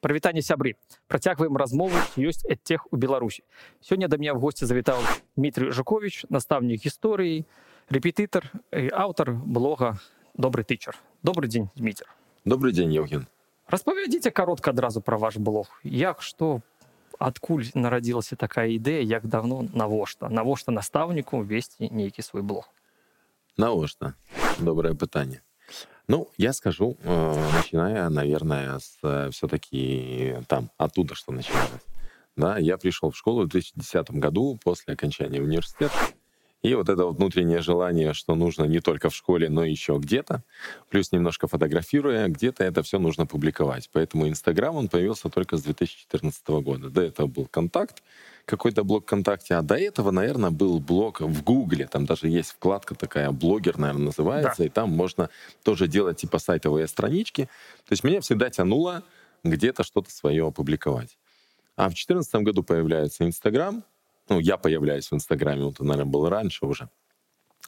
Прывітанне сябры. Працягваем размову, ёсць эдтех у Беларусі. Сёння да меня в госці завітаў Дмітрий Жукович, настаўнік гісторыі, рэпетытар і аўтар блога добрый тычар. Добрый дзень, Дміцер. Добрый дзень, Евген. Распавядзіце каротка адразу пра ваш блог. Як што адкуль нарадзілася такая ідэя, як давно навошта, навошта настаўніку весці нейкі свой блог. Навошта? Добрае пытанне. ну, я скажу, э, начиная, наверное, с э, все-таки там, оттуда, что начиналось. Да, я пришел в школу в 2010 году после окончания университета. И вот это вот внутреннее желание, что нужно не только в школе, но еще где-то, плюс немножко фотографируя, где-то это все нужно публиковать. Поэтому Инстаграм, он появился только с 2014 года. До этого был контакт, какой-то блог ВКонтакте, а до этого, наверное, был блог в Гугле, там даже есть вкладка такая, блогер, наверное, называется, да. и там можно тоже делать типа сайтовые странички. То есть меня всегда тянуло где-то что-то свое опубликовать. А в 2014 году появляется Инстаграм, ну, я появляюсь в Инстаграме, вот, наверное, был раньше уже.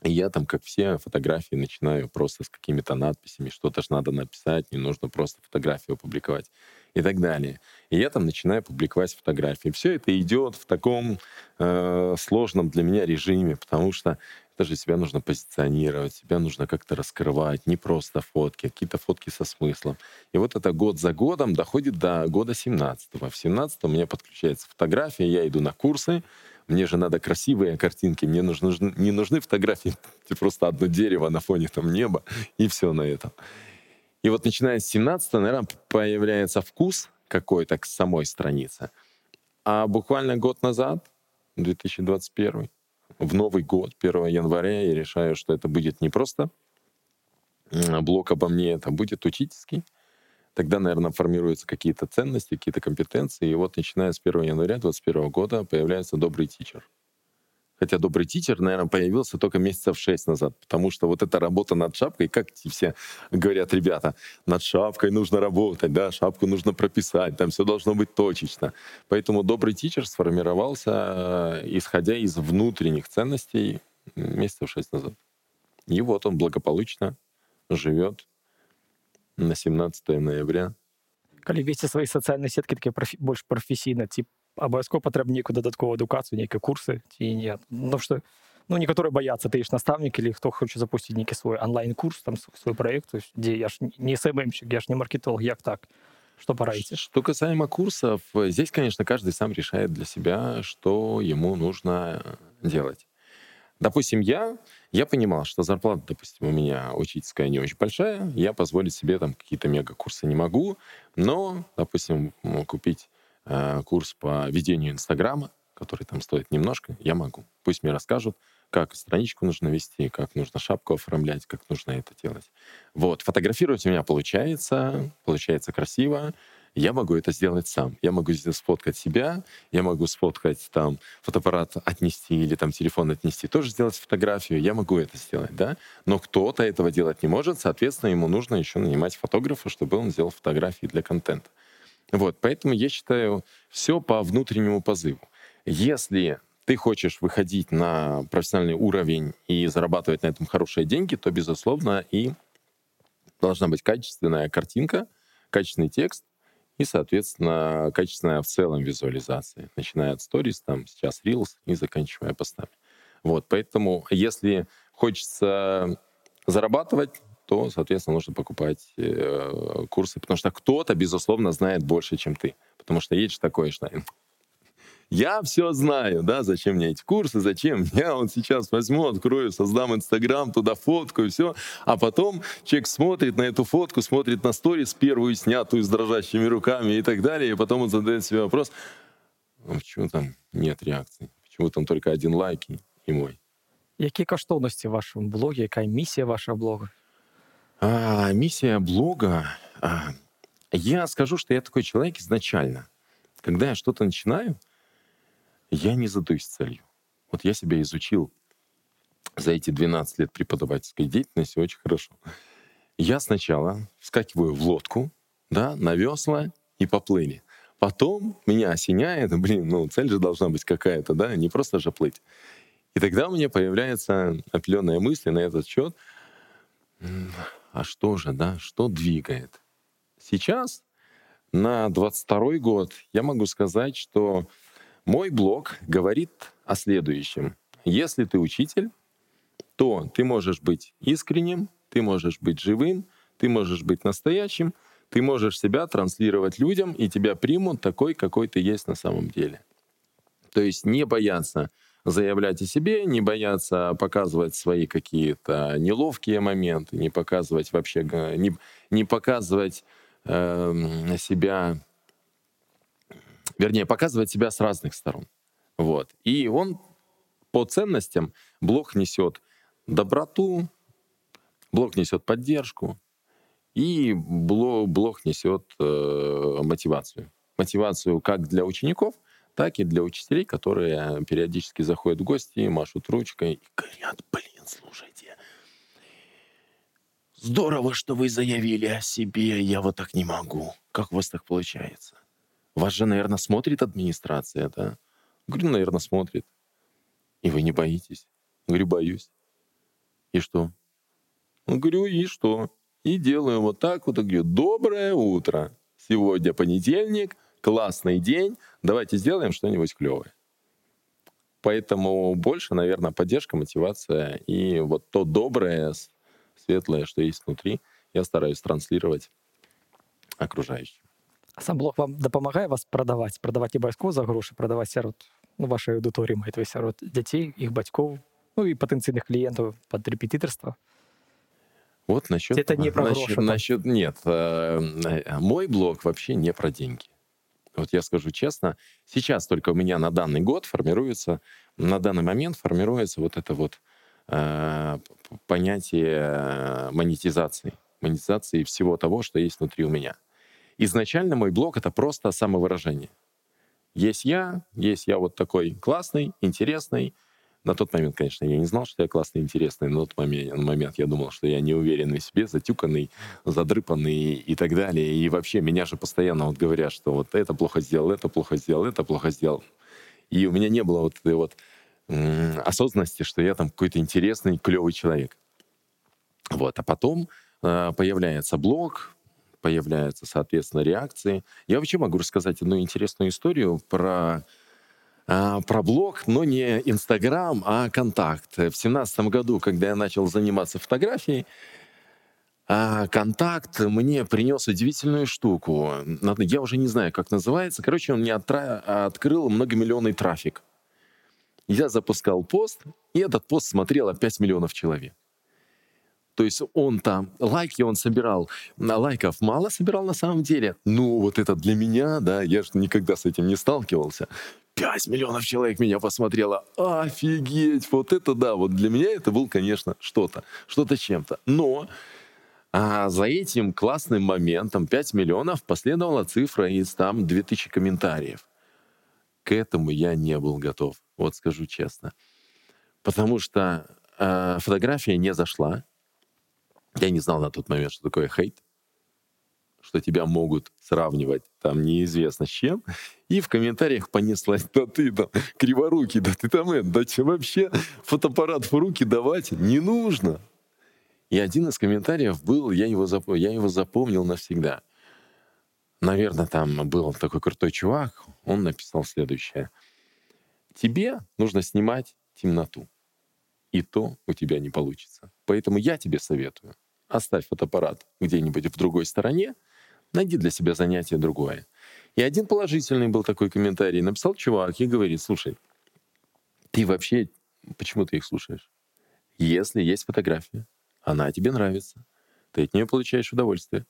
И я там, как все, фотографии начинаю просто с какими-то надписями, что-то же надо написать, не нужно просто фотографию опубликовать и так далее. И я там начинаю публиковать фотографии. Все это идет в таком э, сложном для меня режиме, потому что это же себя нужно позиционировать, себя нужно как-то раскрывать, не просто фотки, а какие-то фотки со смыслом. И вот это год за годом доходит до года 17 -го. В 17 у меня подключается фотография, я иду на курсы, мне же надо красивые картинки, мне нужны, не нужны фотографии, просто одно дерево на фоне там неба, и все на этом. И вот начиная с 17 наверное, появляется вкус какой-то к самой странице. А буквально год назад, 2021, в Новый год, 1 января, я решаю, что это будет не просто блок обо мне, это будет учительский. Тогда, наверное, формируются какие-то ценности, какие-то компетенции. И вот начиная с 1 января 2021 года появляется добрый тичер Хотя добрый тичер, наверное, появился только месяцев шесть назад, потому что вот эта работа над шапкой, как все говорят ребята, над шапкой нужно работать, да, шапку нужно прописать, там все должно быть точечно. Поэтому добрый тичер сформировался, э, исходя из внутренних ценностей месяцев шесть назад. И вот он благополучно живет на 17 ноября. Калі весці свае сацыяльныя сеткі такія профі, больш прафесійна ці абавязкова патрэбна нейкую дадатковую адукацыю нейкія курсы ці не ну што ну некаторыя баяцца ты ж настаўнік или хто хоча запусціць нейкі свой онлайн-курс там свой проект дзе я ж не сммщик я ж не маркетолог як так что пораите что касаемо курсов здесь конечно каждый сам решает для себя что ему нужно делать допустим я я понимал что зарплата допустим у меня учительская не очень большая я позволить себе там какие-то мега курсы не могу но допустим купить Э, курс по ведению Инстаграма, который там стоит немножко, я могу. Пусть мне расскажут, как страничку нужно вести, как нужно шапку оформлять, как нужно это делать. Вот, фотографировать у меня получается, получается красиво. Я могу это сделать сам. Я могу сфоткать себя, я могу сфоткать там фотоаппарат отнести или там телефон отнести, тоже сделать фотографию. Я могу это сделать, да. Но кто-то этого делать не может, соответственно, ему нужно еще нанимать фотографа, чтобы он сделал фотографии для контента. Вот, поэтому я считаю все по внутреннему позыву. Если ты хочешь выходить на профессиональный уровень и зарабатывать на этом хорошие деньги, то, безусловно, и должна быть качественная картинка, качественный текст и, соответственно, качественная в целом визуализация, начиная от stories, там сейчас Reels и заканчивая постами. Вот, поэтому если хочется зарабатывать, то, соответственно, нужно покупать э, курсы, потому что кто-то, безусловно, знает больше, чем ты. Потому что есть такое, что я все знаю, да, зачем мне эти курсы, зачем я вот сейчас возьму, открою, создам Инстаграм, туда фотку и все, а потом человек смотрит на эту фотку, смотрит на сторис первую снятую с дрожащими руками и так далее, и потом он задает себе вопрос, а почему там нет реакции, почему там только один лайк и, мой. Какие каштоўнасці в вашем блоге, какая миссия вашего блога? А, миссия блога. А, я скажу, что я такой человек изначально. Когда я что-то начинаю, я не задаюсь целью. Вот я себя изучил за эти 12 лет преподавательской деятельности очень хорошо. Я сначала вскакиваю в лодку, да, на весла и поплыли. Потом меня осеняет, блин, ну цель же должна быть какая-то, да, не просто же плыть. И тогда у меня появляются определенные мысли на этот счет а что же, да, что двигает? Сейчас на 22 год я могу сказать, что мой блог говорит о следующем. Если ты учитель, то ты можешь быть искренним, ты можешь быть живым, ты можешь быть настоящим, ты можешь себя транслировать людям, и тебя примут такой, какой ты есть на самом деле. То есть не бояться заявлять о себе, не бояться показывать свои какие-то неловкие моменты, не показывать вообще, не, не показывать э, себя, вернее, показывать себя с разных сторон. Вот. И он по ценностям блог несет доброту, блог несет поддержку, и блог, блог несет э, мотивацию. Мотивацию как для учеников, так и для учителей, которые периодически заходят в гости, машут ручкой и говорят, блин, слушайте, здорово, что вы заявили о себе, я вот так не могу. Как у вас так получается? Вас же, наверное, смотрит администрация, да? Говорю, наверное, смотрит. И вы не боитесь? Говорю, боюсь. И что? Говорю, и что? И делаю вот так вот, говорю, доброе утро. Сегодня понедельник, классный день, давайте сделаем что-нибудь клевое. Поэтому больше, наверное, поддержка, мотивация и вот то доброе, светлое, что есть внутри, я стараюсь транслировать окружающим. А сам блог вам допомагає вас продавати? Продавати не обов'язково за гроші, продавати серед ну, вашої аудиторії, маєте серед дітей, їх батьків, ну і потенційних клієнтів під репетиторство. Вот насчет... Это не про насчет, гроши, насчет Нет, э, э, мой блог вообще не про деньги. Вот я скажу честно, сейчас только у меня на данный год формируется, на данный момент формируется вот это вот э, понятие монетизации. Монетизации всего того, что есть внутри у меня. Изначально мой блог — это просто самовыражение. Есть я, есть я вот такой классный, интересный, на тот момент, конечно, я не знал, что я классный, интересный. На тот момент, момент я думал, что я не уверенный в себе, затюканный, задрыпанный и так далее. И вообще меня же постоянно вот говорят, что вот это плохо сделал, это плохо сделал, это плохо сделал. И у меня не было вот этой вот осознанности, что я там какой-то интересный, клевый человек. Вот. А потом э, появляется блог, появляются, соответственно, реакции. Я вообще могу рассказать одну интересную историю про про блог, но не Инстаграм, а Контакт. В семнадцатом году, когда я начал заниматься фотографией, а, Контакт мне принес удивительную штуку. Я уже не знаю, как называется. Короче, он мне отра- открыл многомиллионный трафик. Я запускал пост, и этот пост смотрело 5 миллионов человек. То есть он там, лайки он собирал, лайков мало собирал на самом деле. Ну, вот это для меня, да, я же никогда с этим не сталкивался. 5 миллионов человек меня посмотрело. Офигеть, вот это да, вот для меня это был, конечно, что-то, что-то чем-то. Но а за этим классным моментом 5 миллионов последовала цифра из там 2000 комментариев. К этому я не был готов, вот скажу честно. Потому что э, фотография не зашла. Я не знал на тот момент, что такое хейт что тебя могут сравнивать там неизвестно с чем, и в комментариях понеслась, да ты там криворукий, да ты там это, да тебе вообще фотоаппарат в руки давать не нужно. И один из комментариев был, я его, запом... я его запомнил навсегда. Наверное, там был такой крутой чувак, он написал следующее. Тебе нужно снимать темноту, и то у тебя не получится. Поэтому я тебе советую, оставь фотоаппарат где-нибудь в другой стороне, Найди для себя занятие другое. И один положительный был такой комментарий. Написал чувак и говорит, слушай, ты вообще, почему ты их слушаешь? Если есть фотография, она тебе нравится, ты от нее получаешь удовольствие.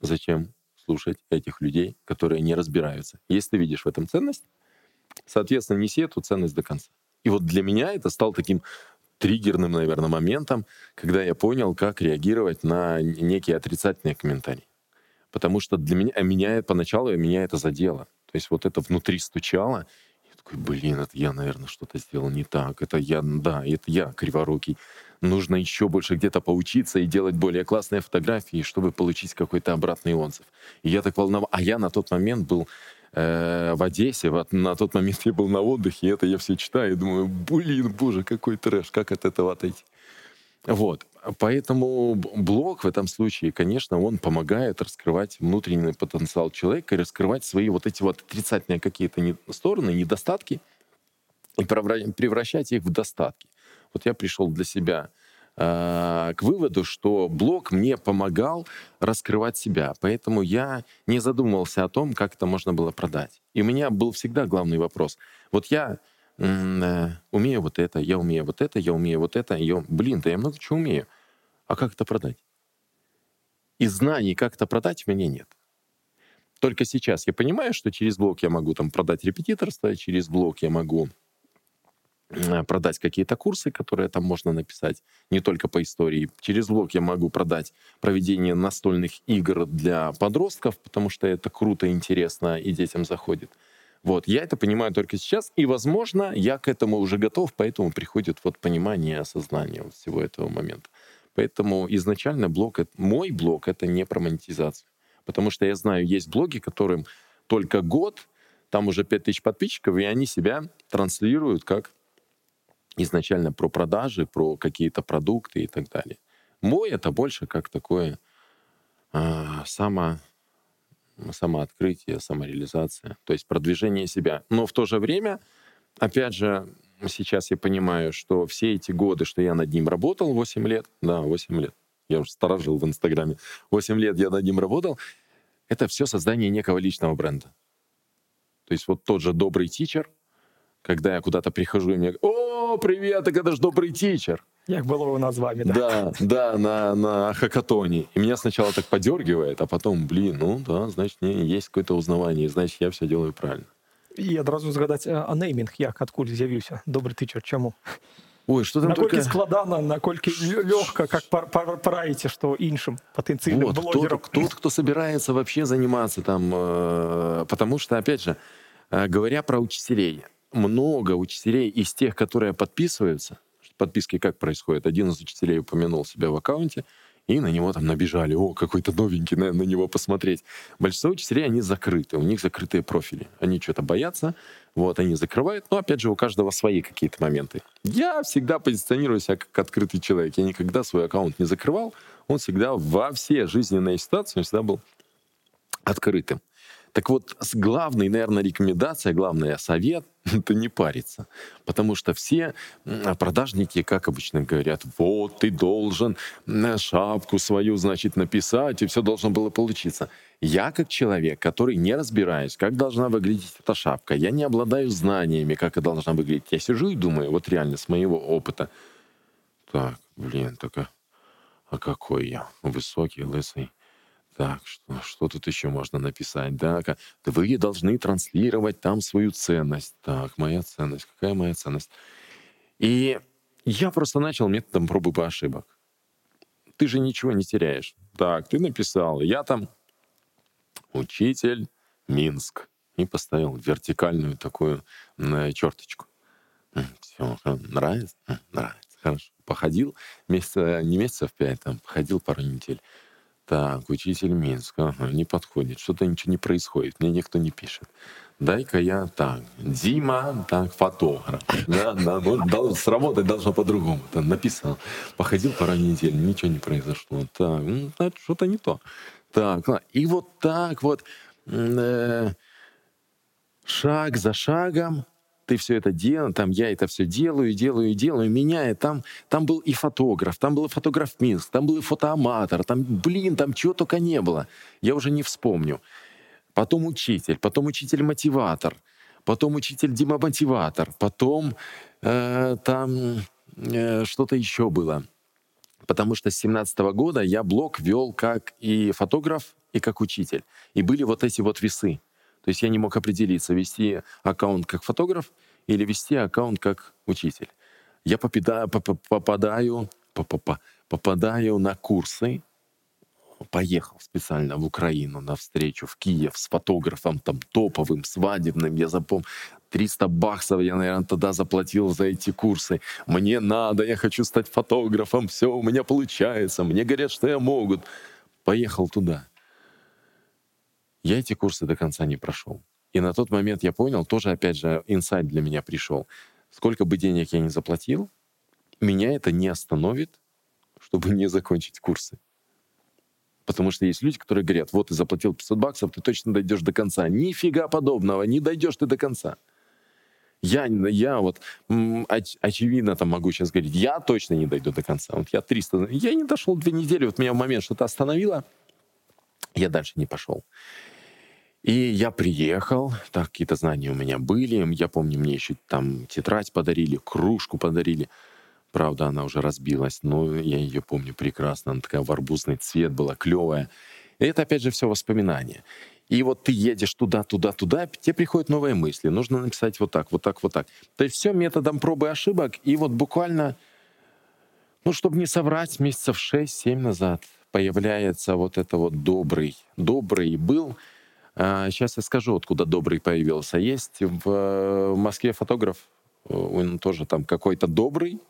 Зачем слушать этих людей, которые не разбираются? Если ты видишь в этом ценность, соответственно, неси эту ценность до конца. И вот для меня это стал таким триггерным, наверное, моментом, когда я понял, как реагировать на некие отрицательные комментарии. Потому что для меня, меня поначалу меня это задело. То есть вот это внутри стучало. Я такой, блин, это я, наверное, что-то сделал не так. Это я, да, это я криворукий. Нужно еще больше где-то поучиться и делать более классные фотографии, чтобы получить какой-то обратный отзыв. И я так волновался. А я на тот момент был э, в Одессе, вот на тот момент я был на отдыхе, и это я все читаю и думаю, блин, боже, какой трэш, как от этого отойти. Вот. Поэтому блог в этом случае, конечно, он помогает раскрывать внутренний потенциал человека раскрывать свои вот эти вот отрицательные какие-то стороны, недостатки, и превращать их в достатки. Вот я пришел для себя э, к выводу, что блог мне помогал раскрывать себя. Поэтому я не задумывался о том, как это можно было продать. И у меня был всегда главный вопрос. Вот я умею вот это, я умею вот это, я умею вот это. Я, блин, да я много чего умею. А как это продать? И знаний, как это продать, у меня нет. Только сейчас я понимаю, что через блог я могу там продать репетиторство, через блог я могу Э, продать какие-то курсы, которые там можно написать, не только по истории. Через блог я могу продать проведение настольных игр для подростков, потому что это круто, интересно и детям заходит. Вот, я это понимаю только сейчас, и, возможно, я к этому уже готов, поэтому приходит вот понимание, осознание вот всего этого момента. Поэтому изначально блог, мой блог — это не про монетизацию. Потому что я знаю, есть блоги, которым только год, там уже 5000 подписчиков, и они себя транслируют как изначально про продажи, про какие-то продукты и так далее. Мой это больше как такое э, само, самооткрытие, самореализация, то есть продвижение себя. Но в то же время, опять же, сейчас я понимаю, что все эти годы, что я над ним работал, 8 лет, да, 8 лет, я уже сторожил в Инстаграме, 8 лет я над ним работал, это все создание некого личного бренда. То есть вот тот же добрый тичер, когда я куда-то прихожу, и мне говорят, о, привет, так это же добрый тичер. Як было у нас с вами, да? Да, да, на, на хакатоне. И меня сначала так подергивает, а потом, блин, ну да, значит, не, есть какое-то узнавание, значит, я все делаю правильно. І одразу згадати, а неймінг як, откуль з'явився? Добрий тичер, чому? Ой, что там Накольки только... складано, накольки легко, как пораите, что іншим потенциальным вот, блогерам. Тот, тот, кто собирается вообще заниматься там, э, потому что, опять же, э, говоря про учителей, много учителей из тех, которые подписываются, подписки как происходит? Один из учителей упомянул себя в аккаунте, и на него там набежали, о, какой-то новенький, на, на него посмотреть. Большинство учителей, они закрыты, у них закрытые профили. Они что-то боятся, вот, они закрывают, но, опять же, у каждого свои какие-то моменты. Я всегда позиционирую себя как открытый человек. Я никогда свой аккаунт не закрывал, он всегда во все жизненные ситуации всегда был открытым. Так вот, главная, наверное, рекомендация, главный совет — это не париться. Потому что все продажники, как обычно говорят, вот, ты должен шапку свою, значит, написать, и все должно было получиться. Я как человек, который не разбираюсь, как должна выглядеть эта шапка, я не обладаю знаниями, как она должна выглядеть. Я сижу и думаю, вот реально, с моего опыта, так, блин, только, а какой я высокий, лысый, так, что, что тут еще можно написать? Да, вы должны транслировать там свою ценность. Так, моя ценность. Какая моя ценность? И я просто начал методом пробы по ошибок. Ты же ничего не теряешь. Так, ты написал, я там учитель Минск. И поставил вертикальную такую э, черточку. Все, нравится? Нравится, хорошо. Походил месяца, не месяцев пять, там, походил пару недель. Так, учитель Минска, ага, не подходит, что-то ничего не происходит, мне никто не пишет. Дай-ка я так, Дима, так, фотограф. Да, да, вот, сработать должно по-другому. Там написал, походил пару недель, ничего не произошло. Так, ну, что-то не то. Так, и вот так вот э, шаг за шагом ты все это делал, там я это все делаю, делаю, делаю, меняю. Там, там был и фотограф, там был и фотограф Минск, там был и фотоаматор, там, блин, там чего только не было. Я уже не вспомню. Потом учитель, потом учитель-мотиватор, потом учитель Дима-мотиватор, потом э, там э, что-то еще было. Потому что с 17 года я блог вел как и фотограф, и как учитель. И были вот эти вот весы. То есть я не мог определиться, вести аккаунт как фотограф или вести аккаунт как учитель. Я попадаю, попадаю, попадаю на курсы, поехал специально в Украину на встречу в Киев с фотографом там топовым, свадебным. Я запомнил, 300 баксов я, наверное, тогда заплатил за эти курсы. Мне надо, я хочу стать фотографом, все у меня получается, мне говорят, что я могут. Поехал туда. Я эти курсы до конца не прошел. И на тот момент я понял, тоже, опять же, инсайт для меня пришел. Сколько бы денег я ни заплатил, меня это не остановит, чтобы не закончить курсы. Потому что есть люди, которые говорят, вот ты заплатил 500 баксов, ты точно дойдешь до конца. Нифига подобного, не дойдешь ты до конца. Я, я вот оч, очевидно там могу сейчас говорить, я точно не дойду до конца. Вот я 300, я не дошел две недели, вот меня в момент что-то остановило, я дальше не пошел. И я приехал, так, какие-то знания у меня были. Я помню, мне еще там тетрадь подарили, кружку подарили. Правда, она уже разбилась, но я ее помню прекрасно. Она такая в арбузный цвет была, клевая. И это, опять же, все воспоминания. И вот ты едешь туда, туда, туда, тебе приходят новые мысли. Нужно написать вот так, вот так, вот так. То есть все методом пробы и ошибок. И вот буквально, ну, чтобы не соврать, месяцев 6-7 назад появляется вот это вот добрый. Добрый был. А, сейчас я скажу, откуда добрый появился. Есть в Москве фотограф, он тоже там какой-то добрый.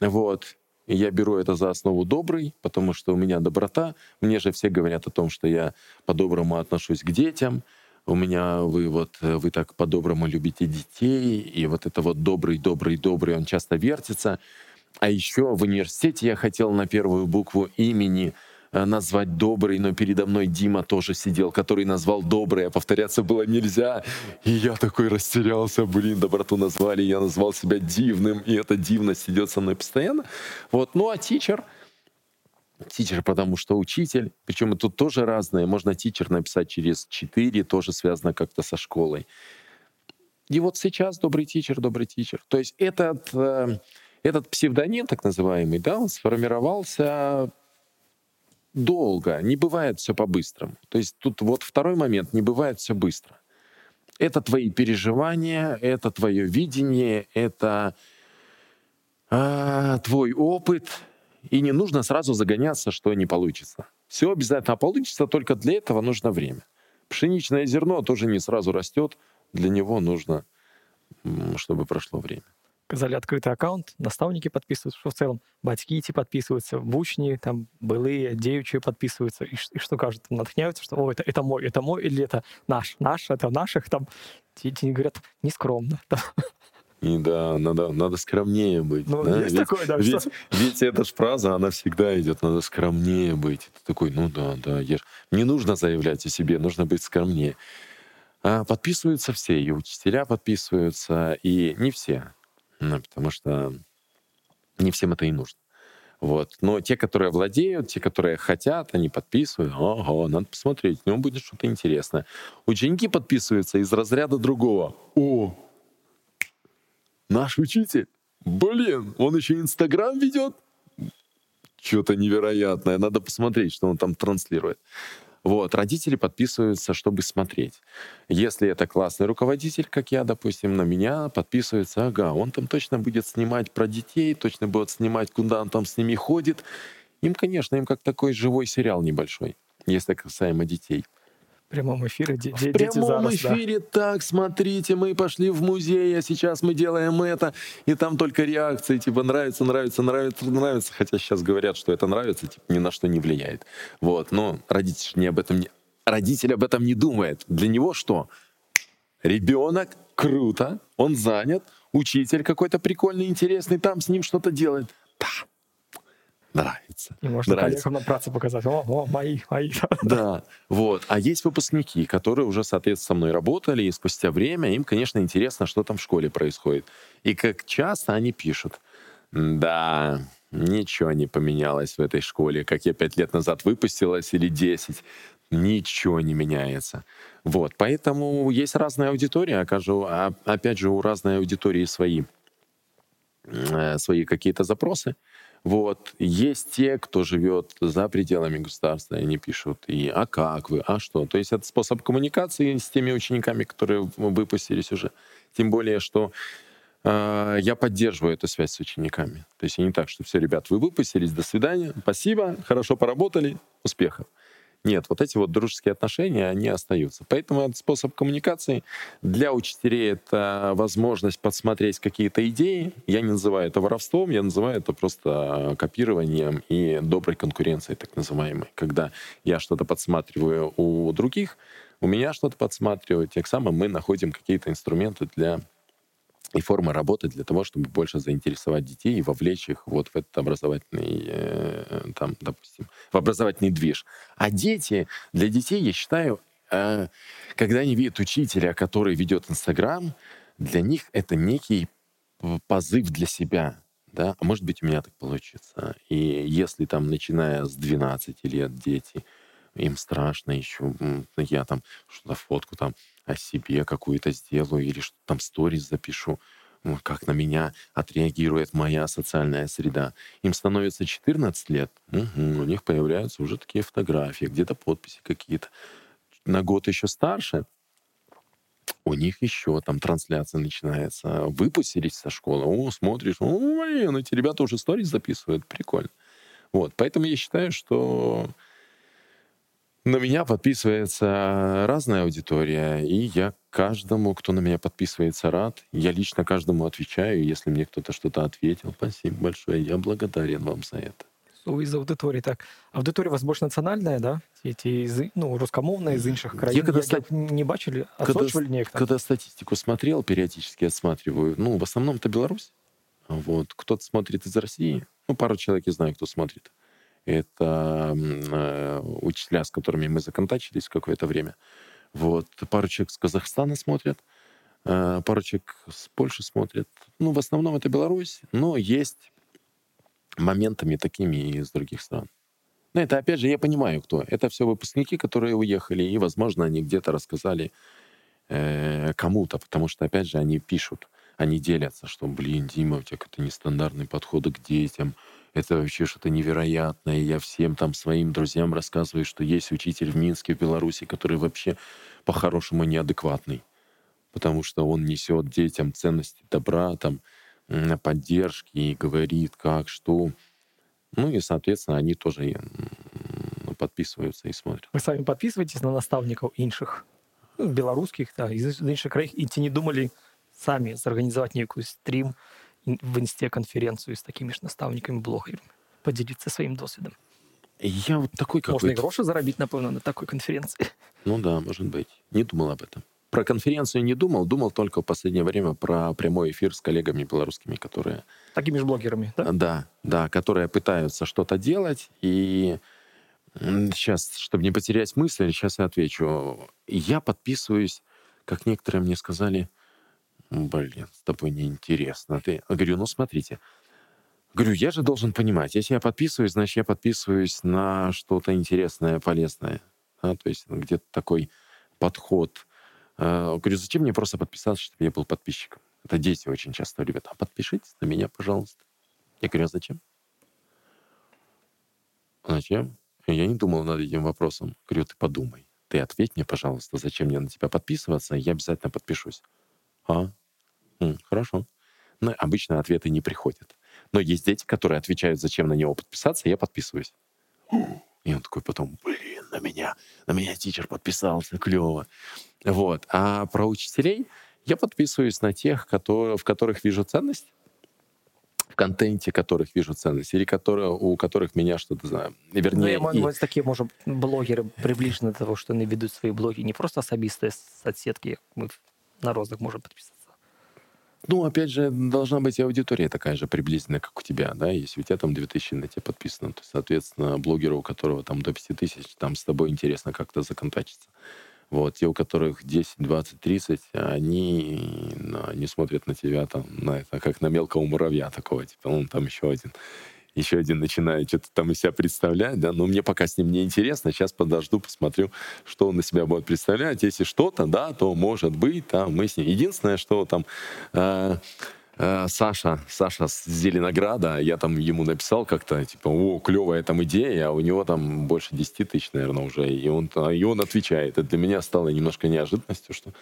Вот. Я беру это за основу добрый, потому что у меня доброта. Мне же все говорят о том, что я по-доброму отношусь к детям. У меня вы вот вы так по-доброму любите детей, и вот это вот добрый, добрый, добрый, он часто вертится. А еще в университете я хотел на первую букву имени Э, назвать добрый, но передо мной Дима тоже сидел, который назвал добрый, а повторяться было нельзя. И я такой растерялся, блин, доброту назвали, я назвал себя дивным, и эта дивность идет со мной постоянно. Вот, ну а тичер, тичер, потому что учитель, причем тут тоже разное, можно тичер написать через 4, тоже связано как-то со школой. И вот сейчас добрый тичер, добрый тичер. То есть этот, э, этот псевдоним, так называемый, да, он сформировался долго, не бывает все по-быстрому. То есть тут вот второй момент, не бывает все быстро. Это твои переживания, это твое видение, это а, твой опыт, и не нужно сразу загоняться, что не получится. Все обязательно получится, только для этого нужно время. Пшеничное зерно тоже не сразу растет, для него нужно, чтобы прошло время казалі адкрыты аккаунт настаўнікі подписываются что в целом бацькі ці подписываются вучні там былыя дзеючыя подписываются и, и что кажут натхняются что О, это это мой это мой или это наш наш это наших там ці, ці говорят нескромно И да, надо, надо скромнее быть. Ну, да? есть ведь, такое, да. Ведь, Что... ведь эта ж фраза, она всегда идет, надо скромнее быть. Ты такой, ну да, да, ешь. Не нужно заявлять о себе, нужно быть скромнее. А подписываются все, и учителя подписываются, и не все. Ну, потому что не всем это и нужно. Вот. Но те, которые владеют, те, которые хотят, они подписывают. Ого, надо посмотреть, в нем будет что-то интересное. Ученики подписываются из разряда другого. О, наш учитель, блин, он еще Инстаграм ведет? Что-то невероятное. Надо посмотреть, что он там транслирует. Вот, родители подписываются, чтобы смотреть. Если это классный руководитель, как я, допустим, на меня подписывается, ага, он там точно будет снимать про детей, точно будет снимать, куда он там с ними ходит. Им, конечно, им как такой живой сериал небольшой, если касаемо детей прямом эфире. Де- в прямом зараз, эфире да. так, смотрите, мы пошли в музей, а сейчас мы делаем это, и там только реакции, типа нравится, нравится, нравится, нравится. Хотя сейчас говорят, что это нравится, типа ни на что не влияет. Вот, но родитель не об этом не... Родитель об этом не думает. Для него что? Ребенок, круто, он занят, учитель какой-то прикольный, интересный, там с ним что-то делает. Да, нравится. И можно нравится. на праце показать, о, о, мои, мои. Да, вот. А есть выпускники, которые уже, соответственно, со мной работали, и спустя время им, конечно, интересно, что там в школе происходит. И как часто они пишут, да, ничего не поменялось в этой школе, как я пять лет назад выпустилась или десять, ничего не меняется. Вот, поэтому есть разная аудитория, окажу, а, опять же, у разной аудитории свои, э, свои какие-то запросы. Вот. Есть те, кто живет за пределами государства, и они пишут, и «а как вы?», «а что?». То есть это способ коммуникации с теми учениками, которые выпустились уже. Тем более, что э, я поддерживаю эту связь с учениками. То есть не так, что все, ребят, вы выпустились, до свидания, спасибо, хорошо поработали, успехов. Нет, вот эти вот дружеские отношения, они остаются. Поэтому этот способ коммуникации для учителей это возможность подсмотреть какие-то идеи. Я не называю это воровством, я называю это просто копированием и доброй конкуренцией, так называемой. Когда я что-то подсматриваю у других, у меня что-то подсматривают, тем самым мы находим какие-то инструменты для и форма работы для того, чтобы больше заинтересовать детей и вовлечь их вот в этот образовательный, э, там, допустим, в образовательный движ. А дети, для детей, я считаю, э, когда они видят учителя, который ведет Инстаграм, для них это некий позыв для себя, да, а может быть, у меня так получится. И если там, начиная с 12 лет, дети, им страшно еще, я там что-то фотку там о себе какую-то сделаю или что там сторис запишу, как на меня отреагирует моя социальная среда. Им становится 14 лет, угу, у них появляются уже такие фотографии, где-то подписи какие-то. На год еще старше, у них еще там трансляция начинается. Выпустились со школы, о, смотришь, о, блин, эти ребята уже сторис записывают, прикольно. Вот, поэтому я считаю, что на меня подписывается разная аудитория, и я каждому, кто на меня подписывается, рад. Я лично каждому отвечаю, если мне кто-то что-то ответил. Спасибо большое, я благодарен вам за это. Из аудиторії, так. Аудиторія у вас більш національна, да? Ті, ті ну, русскомовные из інших країн. Я когда, Як не бачили, отсочивали когда, некоторые? когда статистику смотрел, периодически отсматриваю, ну, в основном это Беларусь. Вот. Кто-то смотрит из России. Ну, пару человек я знаю, кто смотрит. Это э, учителя, с которыми мы законтачились какое-то время. Вот. Пару человек с Казахстана смотрят, э, пару человек с Польши смотрят. Ну, в основном это Беларусь, но есть моментами такими и из других стран. Но это, опять же, я понимаю, кто. Это все выпускники, которые уехали, и, возможно, они где-то рассказали э, кому-то, потому что, опять же, они пишут, они делятся, что, блин, Дима, у тебя какой-то нестандартный подход к детям, это вообще что-то невероятное. Я всем там своим друзьям рассказываю, что есть учитель в Минске, в Беларуси, который вообще по-хорошему неадекватный, потому что он несет детям ценности добра, там, поддержки и говорит, как, что. Ну и, соответственно, они тоже подписываются и смотрят. Вы сами подписываетесь на наставников інших, ну, белорусских, да, из інших країн, і ці не думали самі зорганізувати некую стрім В инсте конференцию с такими же наставниками, блогерами, поделиться своим досвидом. Я вот такой какой-то... Можно и гроши заработать, напевно, на такой конференции. Ну да, может быть. Не думал об этом. Про конференцию не думал, думал только в последнее время про прямой эфир с коллегами белорусскими, которые... Такими же блогерами, да? Да, да, которые пытаются что-то делать. И сейчас, чтобы не потерять мысль, сейчас я отвечу. Я подписываюсь, как некоторые мне сказали, блин, с тобой неинтересно. Ты... Я говорю, ну смотрите, говорю, я же должен понимать, если я подписываюсь, значит, я подписываюсь на что-то интересное, полезное. А, то есть где-то такой подход а, говорю, зачем мне просто подписаться, чтобы я был подписчиком? Это дети очень часто любят. А подпишитесь на меня, пожалуйста. Я говорю, а зачем? Зачем? Я не думал над этим вопросом. Говорю, ты подумай. Ты ответь мне, пожалуйста, зачем мне на тебя подписываться, я обязательно подпишусь. А? Хорошо. Но обычно ответы не приходят. Но есть дети, которые отвечают, зачем на него подписаться, я подписываюсь. И он такой потом, блин, на меня, на меня тичер подписался, клево. Вот. А про учителей я подписываюсь на тех, которые, в которых вижу ценность, в контенте которых вижу ценность, или которые, у которых меня что-то знаю. Вернее, ну, и... такие, может, блогеры приближены до того, что они ведут свои блоги не просто особистые соцсетки, мы на розах можем подписаться. Ну, опять же, должна быть аудитория такая же приблизительно, как у тебя, да, если у тебя там 2000 на тебя подписано, то, соответственно, блогеру, у которого там до 5000, там с тобой интересно как-то законтачиться. Вот, те, у которых 10, 20, 30, они ну, не смотрят на тебя там, на это, как на мелкого муравья такого, типа, он там еще один еще один начинает что-то там из себя представлять, да, но мне пока с ним не интересно, сейчас подожду, посмотрю, что он на себя будет представлять. Если что-то, да, то может быть, там мы с ним. Единственное, что там э, э, Саша, Саша с Зеленограда, я там ему написал как-то, типа, о, клевая там идея, а у него там больше 10 тысяч, наверное, уже, и он, и он отвечает. Это для меня стало немножко неожиданностью, что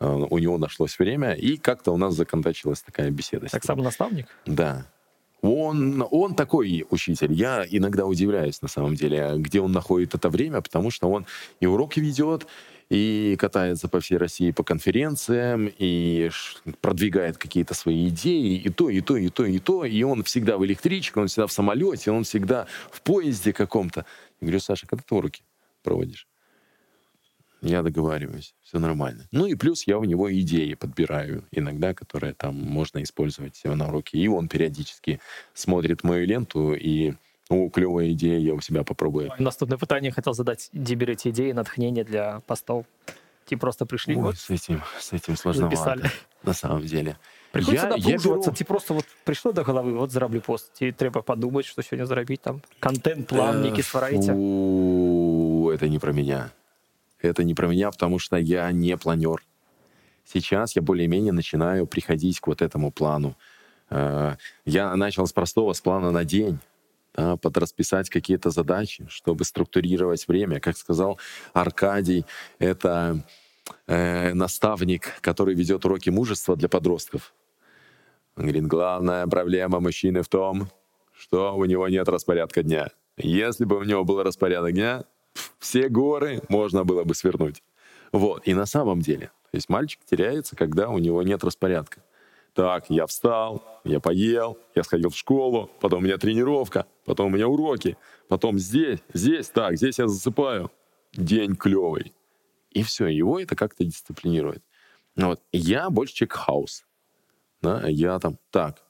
э, у него нашлось время, и как-то у нас законтачилась такая беседа. Так сам наставник? Да, он, он такой учитель. Я иногда удивляюсь, на самом деле, где он находит это время, потому что он и уроки ведет, и катается по всей России по конференциям, и продвигает какие-то свои идеи, и то, и то, и то, и то. И он всегда в электричке, он всегда в самолете, он всегда в поезде каком-то. Я говорю, Саша, когда ты уроки проводишь? я договариваюсь, все нормально. Ну и плюс я у него идеи подбираю иногда, которые там можно использовать на уроке. И он периодически смотрит мою ленту и о, клевая идея, я у себя попробую. Наступне питання хотів задати. Де берете ідеї, натхнення для постов? Ті просто прийшли, Ой, от, с этим, с этим сложновато, записали. на самом деле. Приходиться Я- я напружуватися, беру- ті просто от прийшло до голови, от зроблю пост. Ті треба подумати, що сьогодні зробити там. Контент, план, Э, який створюється. фу, это не про меня. Это не про меня, потому что я не планер. Сейчас я более-менее начинаю приходить к вот этому плану. Э, Я начал с простого, с плана на день. да, подрасписать какие-то задачи, чтобы структурировать время. Как сказал Аркадий, это э, наставник, который ведет уроки мужества для подростков. Он говорит, главная проблема мужчины в том, что у него нет распорядка дня. Если бы у него был распорядок дня, все горы можно было бы свернуть. Вот. И на самом деле, то есть мальчик теряется, когда у него нет распорядка. Так, я встал, я поел, я сходил в школу, потом у меня тренировка, потом у меня уроки, потом здесь, здесь, так, здесь я засыпаю. День клевый. И все, его это как-то дисциплинирует. Ну Вот. Я больше человек хаус. Да, я там, так,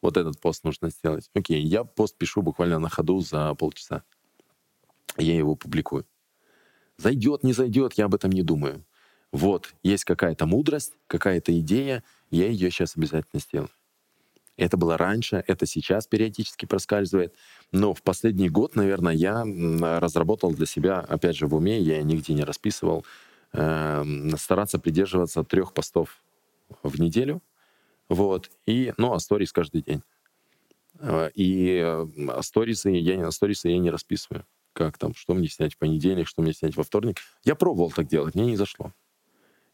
вот этот пост нужно сделать. Окей, я пост пишу буквально на ходу за полчаса. Я его публикую. Зайдет, не зайдет, я об этом не думаю. Вот, есть какая-то мудрость, какая-то идея, я ее сейчас обязательно сделаю. Это было раньше, это сейчас периодически проскальзывает. Но в последний год, наверное, я разработал для себя, опять же, в уме, я нигде не расписывал, эм, стараться придерживаться трех постов в неделю. Вот. И, ну, а сторис каждый день. Э, И э, сторисы я, сторисы я не расписываю. Как там, что мне снять в понедельник, что мне снять во вторник. Я пробовал так делать, мне не зашло.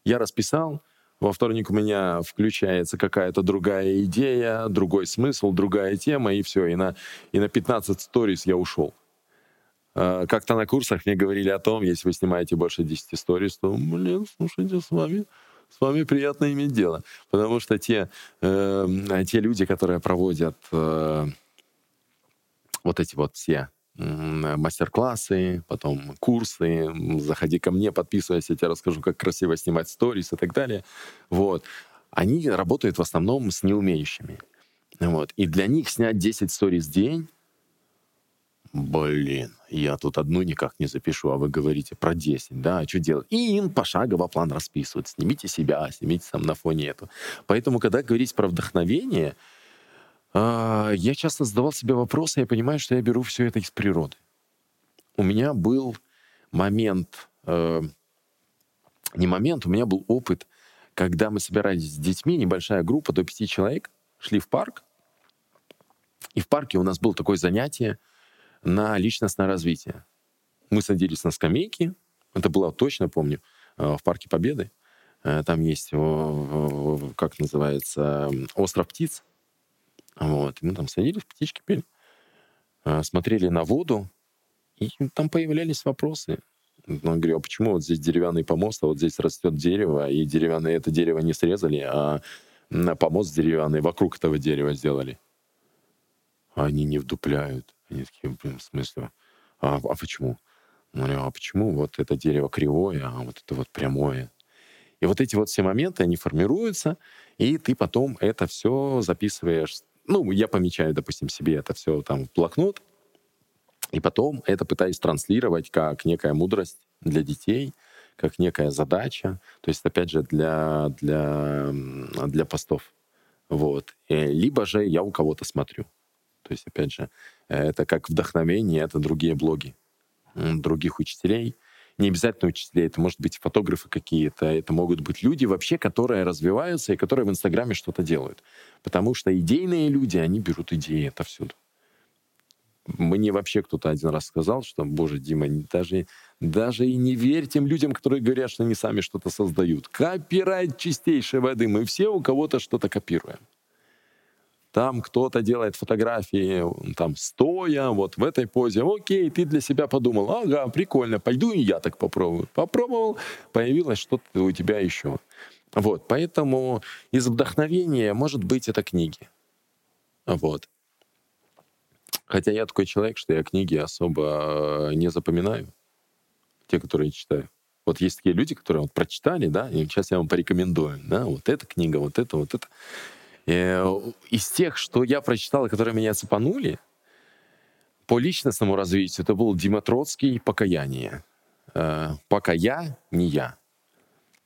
Я расписал, во вторник у меня включается какая-то другая идея, другой смысл, другая тема, и все. И на, и на 15 сторис я ушел. Э, Как-то на курсах мне говорили о том, если вы снимаете больше 10 сторис, то, блин, слушайте, с вами, с вами приятно иметь дело. Потому что те, э, те люди, которые проводят э, вот эти вот все мастер-классы, потом курсы, заходи ко мне, подписывайся, я тебе расскажу, как красиво снимать сторис и так далее. Вот. Они работают в основном с неумеющими. Вот. И для них снять 10 сториз в день, блин, я тут одну никак не запишу, а вы говорите про 10, да, а что делать? И им пошагово план расписывают. Снимите себя, снимите там на фоне этого. Поэтому, когда говорить про вдохновение, я часто задавал себе вопросы, я понимаю, что я беру все это из природы. У меня был момент, э, не момент, у меня был опыт, когда мы собирались с детьми, небольшая группа до пяти человек, шли в парк, и в парке у нас было такое занятие на личностное развитие. Мы садились на скамейки, это было точно, помню, э, в Парке Победы. Э, Там есть, как называется, остров птиц. Вот. Мы там садились, птички пели, э, смотрели на воду, и там появлялись вопросы. Ну, я говорю, а почему вот здесь деревянный помост, а вот здесь растет дерево, и деревянное это дерево не срезали, а на помост деревянный вокруг этого дерева сделали? А они не вдупляют. Они такие, блин, в смысле? А, а почему? Я говорю, а почему вот это дерево кривое, а вот это вот прямое? И вот эти вот все моменты, они формируются, и ты потом это все записываешь. Ну, я помечаю, допустим, себе это все там в блокнот, и потом это пытаюсь транслировать как некая мудрость для детей, как некая задача, то есть, опять же, для, для, для постов. Вот. Э, Либо же я у кого-то смотрю. То есть, опять же, э, это как вдохновение, это другие блоги других учителей. Не обязательно учителей, это может быть фотографы какие-то, это могут быть люди вообще, которые развиваются и которые в Инстаграме что-то делают. Потому что идейные люди, они берут идеи отовсюду. Мне вообще кто-то один раз сказал, что, боже, Дима, даже, даже и не верь тем людям, которые говорят, что они сами что-то создают. Копирайт чистейшей воды. Мы все у кого-то что-то копируем. Там кто-то делает фотографии, там, стоя, вот в этой позе. Окей, ты для себя подумал, ага, прикольно, пойду и я так попробую. Попробовал, появилось что-то у тебя еще. Вот, поэтому из вдохновения, может быть, это книги. Вот. Хотя я такой человек, что я книги особо э, не запоминаю, те, которые читаю. Вот есть такие люди, которые вот прочитали, да, и сейчас я вам порекомендую, да, вот эта книга, вот это, вот это. И э, из тех, что я прочитал, которые меня цепанули, по личностному развитию это был Дима Троцкий «Покаяние». Э, «Пока я, не я».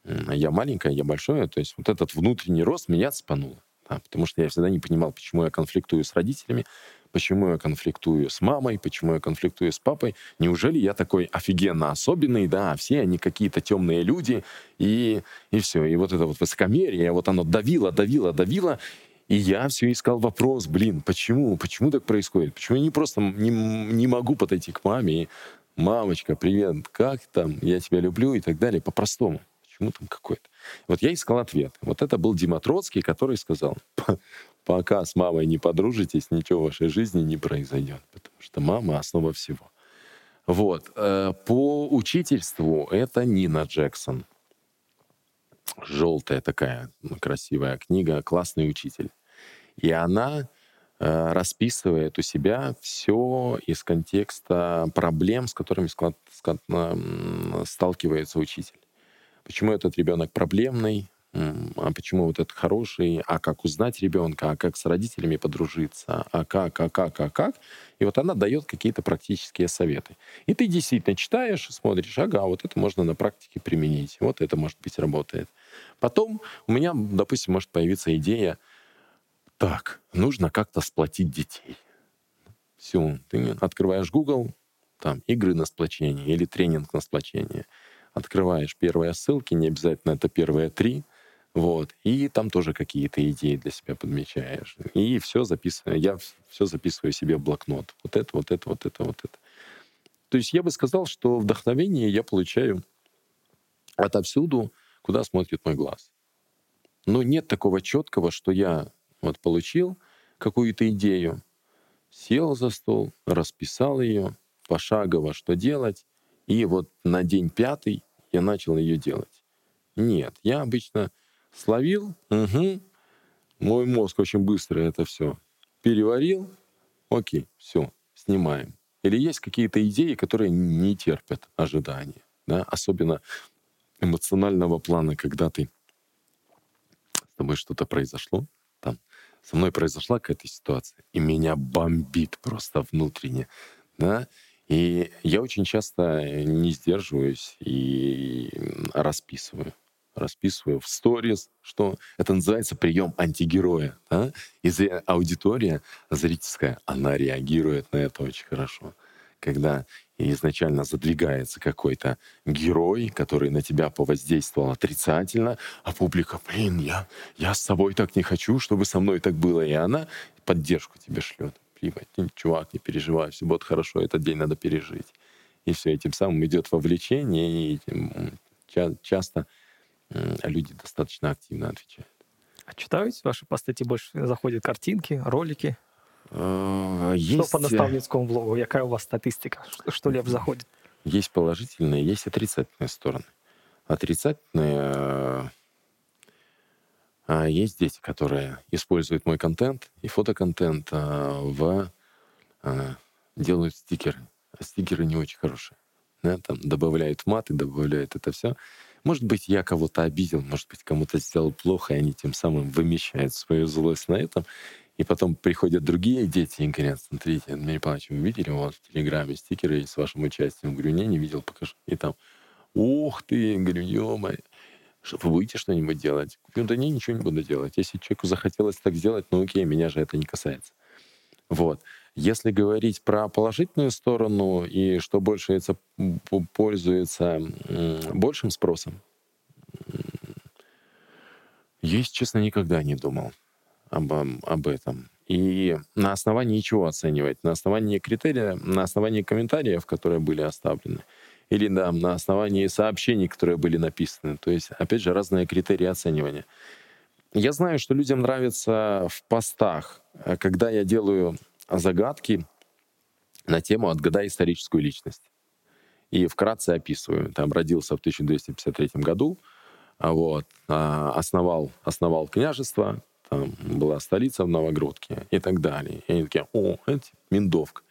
Я маленькая, я большое. То есть вот этот внутренний рост меня цепанул. Да, потому что я всегда не понимал, почему я конфликтую с родителями, почему я конфликтую с мамой, почему я конфликтую с папой. Неужели я такой офигенно особенный, да, а все они какие-то темные люди, и, и все. И вот это вот высокомерие, вот оно давило, давило, давило, и я все искал вопрос, блин, почему, почему так происходит? Почему я не просто не, не могу подойти к маме и «Мамочка, привет, как там? Я тебя люблю» и так далее, по-простому. Почему там какой-то? Вот я искал ответ. Вот это был Дима Троцкий, который сказал, пока с мамой не подружитесь, ничего в вашей жизни не произойдет, потому что мама — основа всего. Вот. Э, по учительству это Нина Джексон. Желтая такая ну, красивая книга «Классный учитель». И она э, расписывает у себя все из контекста проблем, с которыми сталкивается учитель. Почему этот ребенок проблемный, а почему вот этот хороший, а как узнать ребенка, а как с родителями подружиться, а как, а как, а как. И вот она дает какие-то практические советы. И ты действительно читаешь, смотришь, ага, вот это можно на практике применить, вот это, может быть, работает. Потом у меня, допустим, может появиться идея, так, нужно как-то сплотить детей. Все, ты открываешь Google, там, игры на сплочение или тренинг на сплочение. Открываешь первые ссылки, не обязательно это первые три, вот, и там тоже какие-то идеи для себя подмечаешь. И все записываю, я все записываю себе в блокнот. Вот это, вот это, вот это, вот это. То есть я бы сказал, что вдохновение я получаю отовсюду, куда смотрит мой глаз. Но нет такого четкого, что я вот получил какую-то идею, сел за стол, расписал ее пошагово, что делать, и вот на день пятый я начал ее делать. Нет, я обычно словил, угу, мой мозг очень быстро это все переварил, окей, все, снимаем. Или есть какие-то идеи, которые не терпят ожидания, да, особенно эмоционального плана, когда ты с тобой что-то произошло, там, со мной произошла какая-то ситуация, и меня бомбит просто внутренне, да, и я очень часто не сдерживаюсь и расписываю. Расписываю в сторис, что это называется прием антигероя. Да? И аудитория зрительская, она реагирует на это очень хорошо. Когда изначально задвигается какой-то герой, который на тебя повоздействовал отрицательно, а публика, блин, я, я с собой так не хочу, чтобы со мной так было. И она поддержку тебе шлет. Привет, чувак, не переживай, все будет хорошо, этот день надо пережить. И все, этим самым идет вовлечение, и часто люди достаточно активно отвечают. А читаюсь ваши посты, больше заходят картинки, ролики? Есть... Что по наставницкому блогу? Какая у вас статистика? Что лев заходит? Есть положительные, есть отрицательные стороны. Отрицательные а есть дети, которые используют мой контент и фотоконтент а, в а, делают стикеры. А стикеры не очень хорошие. Да, там добавляют маты, добавляют это все. Может быть, я кого-то обидел, может быть, кому-то сделал плохо, и они тем самым вымещают свою злость на этом. И потом приходят другие дети и говорят, смотрите, Дмитрий Павлович, вы видели у вас в Телеграме стикеры с вашим участием? Говорю, не, не видел, покажи. И там, ух ты, говорю, ё вы будете что-нибудь делать? Ну да не, ничего не буду делать. Если человеку захотелось так сделать, ну окей, меня же это не касается. Вот. Если говорить про положительную сторону и что больше это пользуется большим спросом, если честно, никогда не думал об, об этом. И на основании чего оценивать? На основании критерия, на основании комментариев, которые были оставлены, или да, на основании сообщений, которые были написаны. То есть, опять же, разные критерии оценивания. Я знаю, что людям нравится в постах, э, когда я делаю загадки на тему «Отгадай историческую личность». И вкратце описываю. Там родился в 1253 году, а вот, а, основал, основал княжество, там была столица в Новогрудке и так далее. И они такие, о, это Миндовка.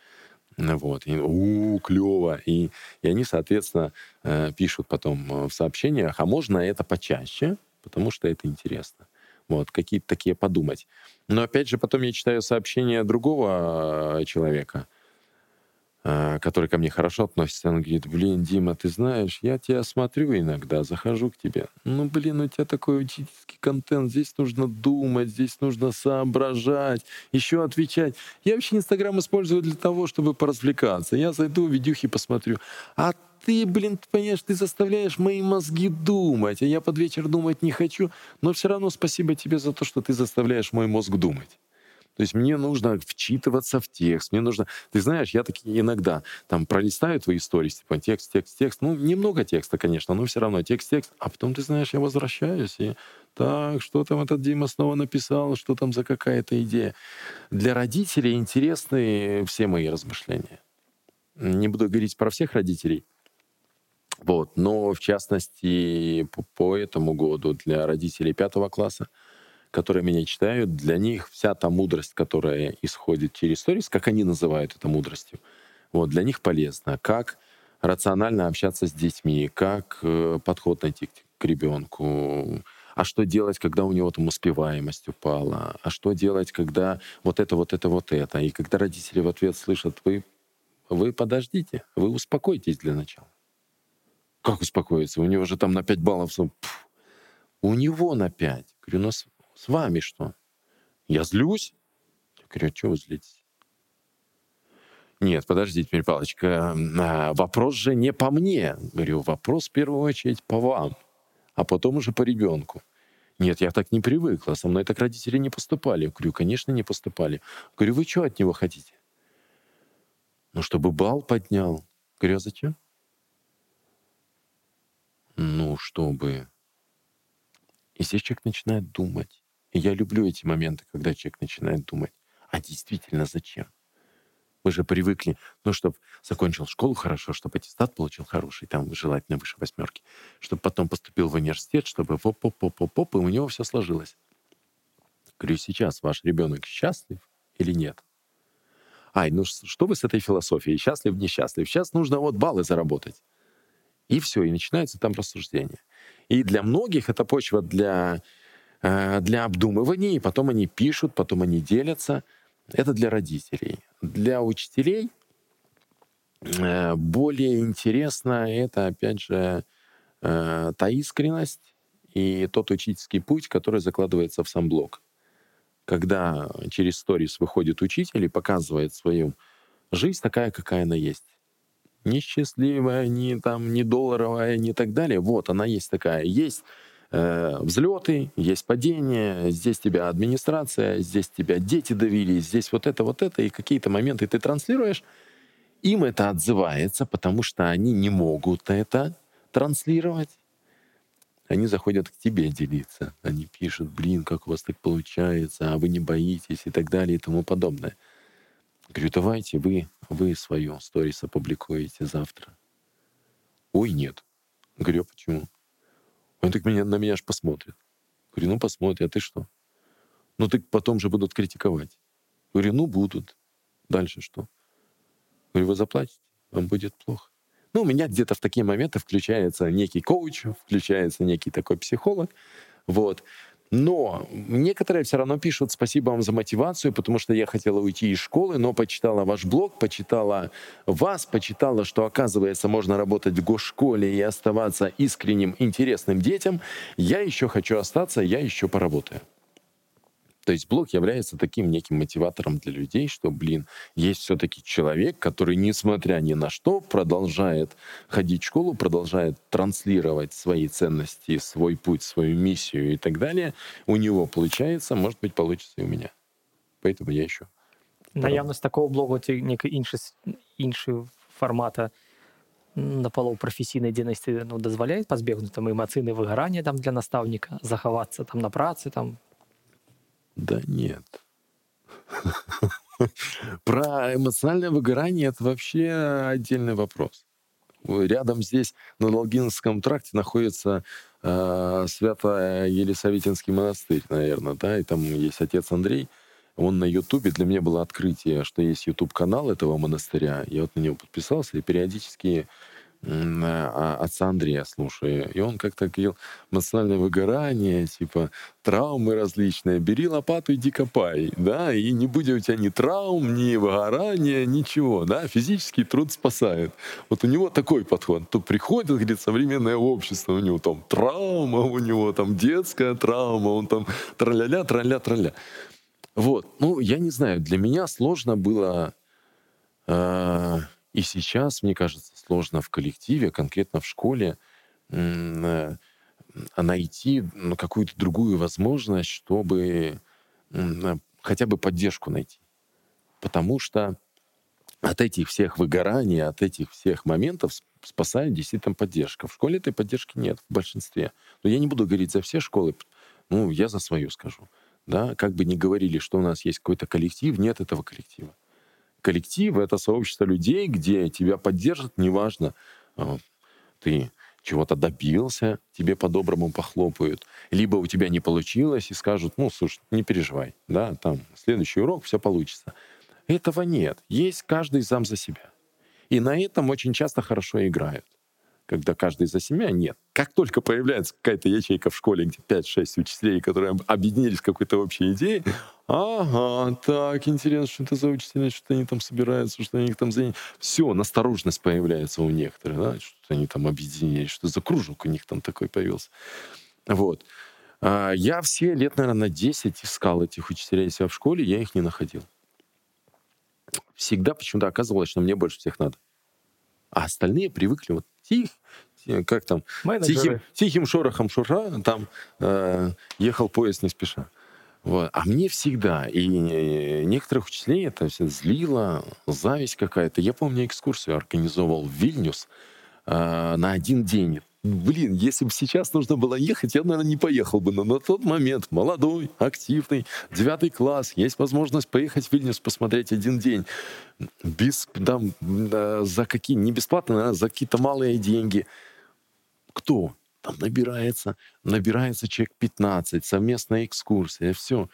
Вот. И, у, клево. И, и они, соответственно, э, пишут потом э, в сообщениях, а можно это почаще, потому что это интересно. Вот, какие-то такие подумать. Но опять же, потом я читаю сообщение другого человека, а, который ко мне хорошо относится, он говорит, блин, Дима, ты знаешь, я тебя смотрю иногда, захожу к тебе. Ну, блин, у тебя такой учительский контент, здесь нужно думать, здесь нужно соображать, еще отвечать. Я вообще Инстаграм использую для того, чтобы поразвлекаться. Я зайду, видюхи посмотрю. А ты, блин, ты понимаешь, ты заставляешь мои мозги думать, а я под вечер думать не хочу, но все равно спасибо тебе за то, что ты заставляешь мой мозг думать. То есть мне нужно вчитываться в текст, мне нужно... Ты знаешь, я таки иногда там пролистаю твои истории, типа текст, текст, текст. Ну, немного текста, конечно, но все равно текст, текст. А потом, ты знаешь, я возвращаюсь и так, что там этот Дима снова написал, что там за какая-то идея. Для родителей интересны все мои размышления. Не буду говорить про всех родителей, вот, но в частности по, по этому году для родителей пятого класса которые меня читают, для них вся та мудрость, которая исходит через сторис, как они называют это мудростью, вот, для них полезно. Как рационально общаться с детьми, как э, подход найти к, к ребенку, а что делать, когда у него там успеваемость упала, а что делать, когда вот это, вот это, вот это. И когда родители в ответ слышат, вы, вы подождите, вы успокойтесь для начала. Как успокоиться? У него же там на 5 баллов. Пфф. У него на 5. Говорю, ну с вами что? Я злюсь? Я говорю, а что вы злитесь? Нет, подождите, Дмитрий Павлович, а, вопрос же не по мне. Говорю, вопрос в первую очередь по вам, а потом уже по ребенку. Нет, я так не привыкла, со мной так родители не поступали. Говорю, конечно, не поступали. Говорю, вы что от него хотите? Ну, чтобы бал поднял. Говорю, а зачем? Ну, чтобы... И здесь человек начинает думать. Я люблю эти моменты, когда человек начинает думать, а действительно зачем? Мы же привыкли, ну, чтобы закончил школу хорошо, чтобы аттестат получил хороший, там желательно выше восьмерки, чтобы потом поступил в университет, чтобы оп-оп-оп-оп, и у него все сложилось. Говорю, сейчас ваш ребенок счастлив или нет? Ай, ну что вы с этой философией? Счастлив, несчастлив? Сейчас нужно вот баллы заработать. И все, и начинается там рассуждение. И для многих это почва для для обдумывания, и потом они пишут, потом они делятся. Это для родителей. Для учителей э, более интересно это, опять же, э, та искренность и тот учительский путь, который закладывается в сам блог. Когда через сторис выходит учитель и показывает свою жизнь такая, какая она есть. Не счастливая, не, там, не долларовая, не так далее. Вот она есть такая. Есть э, взлеты, есть падения, здесь тебя администрация, здесь тебя дети давили, здесь вот это, вот это, и какие-то моменты ты транслируешь, им это отзывается, потому что они не могут это транслировать. Они заходят к тебе делиться. Они пишут, блин, как у вас так получается, а вы не боитесь и так далее и тому подобное. Говорю, давайте вы, вы свое сторис опубликуете завтра. Ой, нет. Говорю, а почему? Он так меня, на меня аж посмотрит. Говорю, ну посмотрят, а ты что? Ну так потом же будут критиковать. Говорю, ну будут. Дальше что? Говорю, вы заплатите, вам будет плохо. Ну, у меня где-то в такие моменты включается некий коуч, включается некий такой психолог. Вот. Но некоторые все равно пишут спасибо вам за мотивацию, потому что я хотела уйти из школы, но почитала ваш блог, почитала вас, почитала, что оказывается можно работать в госшколе и оставаться искренним, интересным детям. Я еще хочу остаться, я еще поработаю. То есть блог является таким неким мотиватором для людей, что, блин, есть все-таки человек, который, несмотря ни на что, продолжает ходить в школу, продолжает транслировать свои ценности, свой путь, свою миссию и так далее. У него получается, может быть, получится и у меня. Поэтому я еще. Наявність такого блогу ці некий інший, інший формата на полупрофесійнай дзейнасці ну, дазваляе пазбегнуць там эмацыйнае выгарання там для настаўніка захавацца там на працы там да нет. Про эмоциональное выгорание это вообще отдельный вопрос. Рядом здесь на Долгинском тракте находится э, Свято-Елисаветинский монастырь, наверное, да, и там есть отец Андрей. он на Ютубе, для меня было открытие, что есть Ютуб-канал этого монастыря. Я вот на него подписался и периодически а, отца Андрея слушаю. И он как-то говорил, эмоциональное выгорание, типа травмы различные, бери лопату, иди копай, да, и не будет у тебя ни травм, ни выгорания, ничего, да, физический труд спасает. Вот у него такой подход. Тут приходит, говорит, современное общество, у него там травма, у него там детская травма, он там траля-ля, траля, траля. Вот, ну, я не знаю, для меня сложно было э, и сейчас, мне кажется, сложно в коллективе, конкретно в школе, э, найти ну, какую-то другую возможность, чтобы э, хотя бы поддержку найти. Потому что от этих всех выгораний, от этих всех моментов спасает действительно поддержка. В школе этой поддержки нет в большинстве. Но я не буду говорить за все школы, ну, я за свою скажу. Да? Как бы ни говорили, что у нас есть какой-то коллектив, нет этого коллектива коллектив, это сообщество людей, где тебя поддержат, неважно, а, ты чего-то добился, тебе по-доброму похлопают, либо у тебя не получилось и скажут, ну, слушай, не переживай, да, там, следующий урок, все получится. Этого нет. Есть каждый сам за себя. И на этом очень часто хорошо играют когда каждый за себя, нет. Как только появляется какая-то ячейка в школе, где 5-6 учителей, которые объединились какой-то общей идее, ага, так, интересно, что это за учителя, что они там собираются, что они там за... Все, настороженность появляется у некоторых, да, что они там объединились, что за кружок у них там такой появился. Вот. А я все лет, наверное, на 10 искал этих учителей себя в школе, я их не находил. Всегда почему-то оказывалось, что мне больше всех надо. А остальные привыкли вот тих, как там, тихим, тихим шорохом шура, там э, ехал поезд не спеша. Вот. А мне всегда, и некоторых учителей это все злило, зависть какая-то. Я помню, экскурсию организовал в Вильнюс э, на один день блин, если бы сейчас нужно было ехать, я, наверное, не поехал бы. Но на тот момент молодой, активный, девятый класс, есть возможность поехать в Вильнюс посмотреть один день. Без, там, за какие, не бесплатно, а за какие-то малые деньги. Кто? Там набирается, набирается человек 15, совместная экскурсия, все.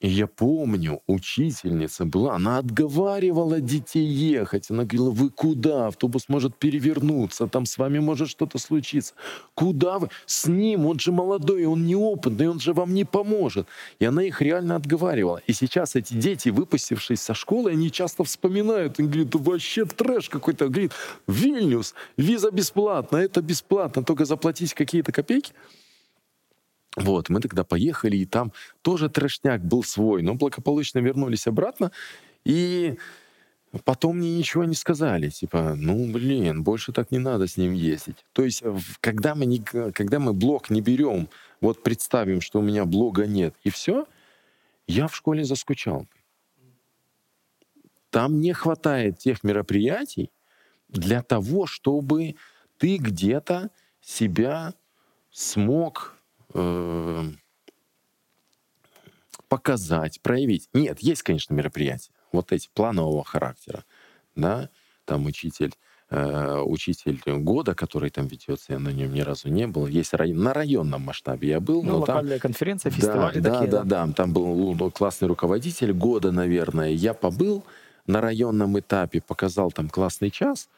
И я помню, учительница была, она отговаривала детей ехать. Она говорила, вы куда? Автобус может перевернуться, там с вами может что-то случиться. Куда вы? С ним, он же молодой, он неопытный, он же вам не поможет. И она их реально отговаривала. И сейчас эти дети, выпустившись со школы, они часто вспоминают. и говорят, вообще трэш какой-то. Говорит, Вильнюс, виза бесплатна, это бесплатно, только заплатить какие-то копейки. Вот, мы тогда поехали, и там тоже трешняк был свой, но благополучно вернулись обратно, и потом мне ничего не сказали, типа, ну, блин, больше так не надо с ним ездить. То есть, когда мы, не, когда мы блог не берем, вот представим, что у меня блога нет, и все, я в школе заскучал. Там не хватает тех мероприятий для того, чтобы ты где-то себя смог э, показать, проявить. Нет, есть, конечно, мероприятия, вот эти планового характера, да, там учитель э, учитель года, который там ведется, я на нем ни разу не был. Есть рай... на районном масштабе я был. Ну, локальная там... конференция, фестивали да, такие. Да, да, да. Там был ну, классный руководитель года, наверное. Я побыл на районном этапе, показал там классный час.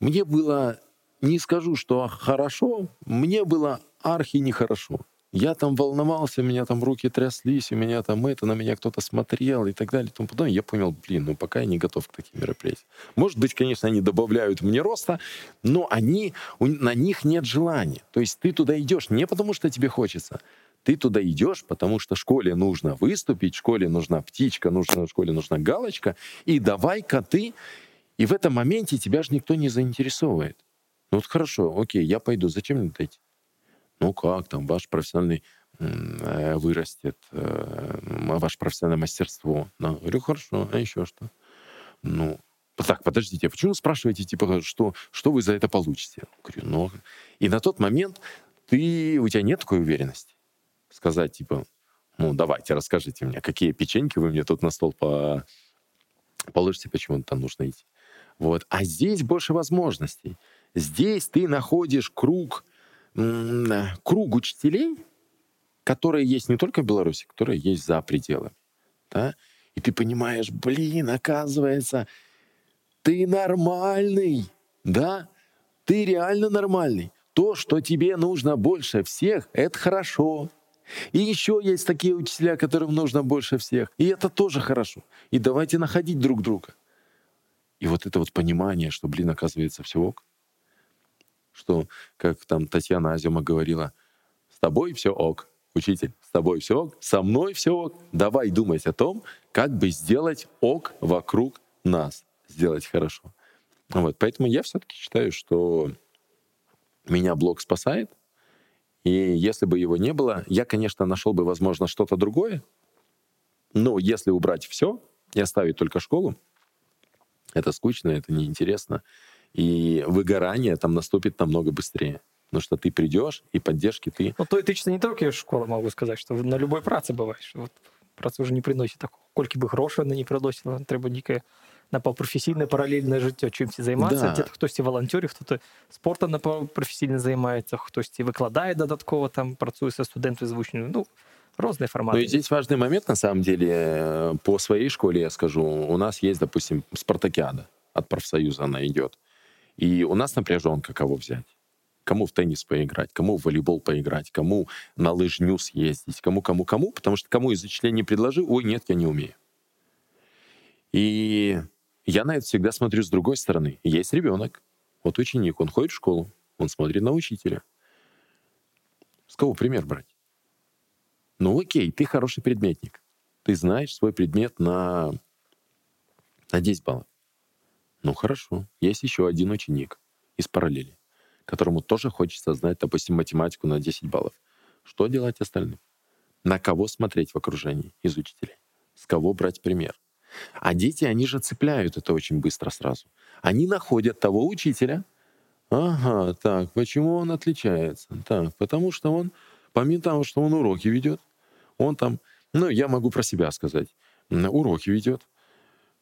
Мне было, не скажу, что хорошо, мне было архи нехорошо. Я там волновался, у меня там руки тряслись, у меня там это, на меня кто-то смотрел и так далее. И тому подобное. Я понял, блин, ну пока я не готов к таким мероприятиям. Может быть, конечно, они добавляют мне роста, но они, на них нет желания. То есть ты туда идешь не потому, что тебе хочется, ты туда идешь, потому что школе нужно выступить, школе нужна птичка, нужна, школе нужна галочка, и давай-ка ты... И в этом моменте тебя же никто не заинтересовывает. Ну вот хорошо, окей, я пойду, зачем мне дойти? ну как там, ваш профессиональный э, вырастет, э, ваше профессиональное мастерство. Да. Говорю, хорошо, а еще что? Ну, так, подождите, а почему спрашиваете, типа, что, что вы за это получите? Говорю, ну, и на тот момент ты, у тебя нет такой уверенности сказать, типа, ну, давайте, расскажите мне, какие печеньки вы мне тут на стол по... положите, почему там нужно идти. Вот. А здесь больше возможностей. Здесь ты находишь круг круг учителей, которые есть не только в Беларуси, которые есть за пределами. да, и ты понимаешь, блин, оказывается, ты нормальный, да, ты реально нормальный. То, что тебе нужно больше всех, это хорошо. И еще есть такие учителя, которым нужно больше всех. И это тоже хорошо. И давайте находить друг друга. И вот это вот понимание, что, блин, оказывается, все ок. Что, как там Татьяна Азима говорила, с тобой все ок, учитель, с тобой все ок, со мной все ок. Давай думать о том, как бы сделать ок вокруг нас, сделать хорошо. Вот, поэтому я все-таки считаю, что меня блог спасает. И если бы его не было, я, конечно, нашел бы, возможно, что-то другое. Но если убрать все и оставить только школу, это скучно, это неинтересно И выгорание там наступит намного быстрее. Потому что ты придешь, и поддержки ты... Ну, то этично не только школа, могу сказать, что на любой праце бываешь. Вот праца уже не приносит такого. Кольки бы грошей вона не приносила, треба некое напівпрофесійне паралельне життя, чимось займатися. Да. Хтось і волонтерів, хтось спортом напівпрофесійно займається, хтось і викладає додатково, там працює зі студентами з учнями. Ну, разные форматы. Ну и здесь важный момент, на самом деле, э, по своей школе я скажу. У нас есть, допустим, спартакиада от профсоюза она идет. И у нас напряженка кого взять. Кому в теннис поиграть, кому в волейбол поиграть, кому на лыжню съездить, кому, кому, кому. Потому что кому из не предложи, ой, нет, я не умею. И я на это всегда смотрю с другой стороны. Есть ребенок, вот ученик, он ходит в школу, он смотрит на учителя. С кого пример брать? Ну окей, ты хороший предметник. Ты знаешь свой предмет на, на 10 баллов. Ну хорошо, есть еще один ученик из параллели, которому тоже хочется знать, допустим, математику на 10 баллов. Что делать остальным? На кого смотреть в окружении из учителей? С кого брать пример? А дети, они же цепляют это очень быстро сразу. Они находят того учителя. Ага, так, почему он отличается? Так, потому что он, помимо того, что он уроки ведет, он там, ну, я могу про себя сказать, уроки ведет,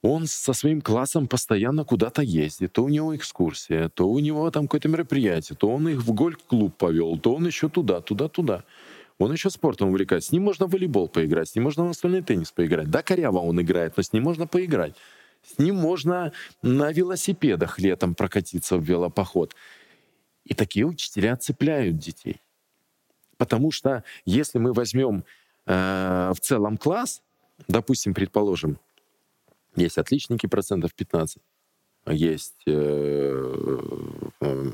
он со своим классом постоянно куда-то ездит. То у него экскурсия, то у него там какое-то мероприятие, то он их в гольф-клуб повел, то он еще туда, туда, туда. Он еще спортом увлекается. С ним можно в волейбол поиграть, с ним можно в настольный теннис поиграть. Да, коряво он играет, но с ним можно поиграть. С ним можно на велосипедах летом прокатиться в велопоход. И такие учителя цепляют детей. Потому что если мы возьмем э, в целом класс, допустим, предположим, есть отличники процентов 15, есть э, э,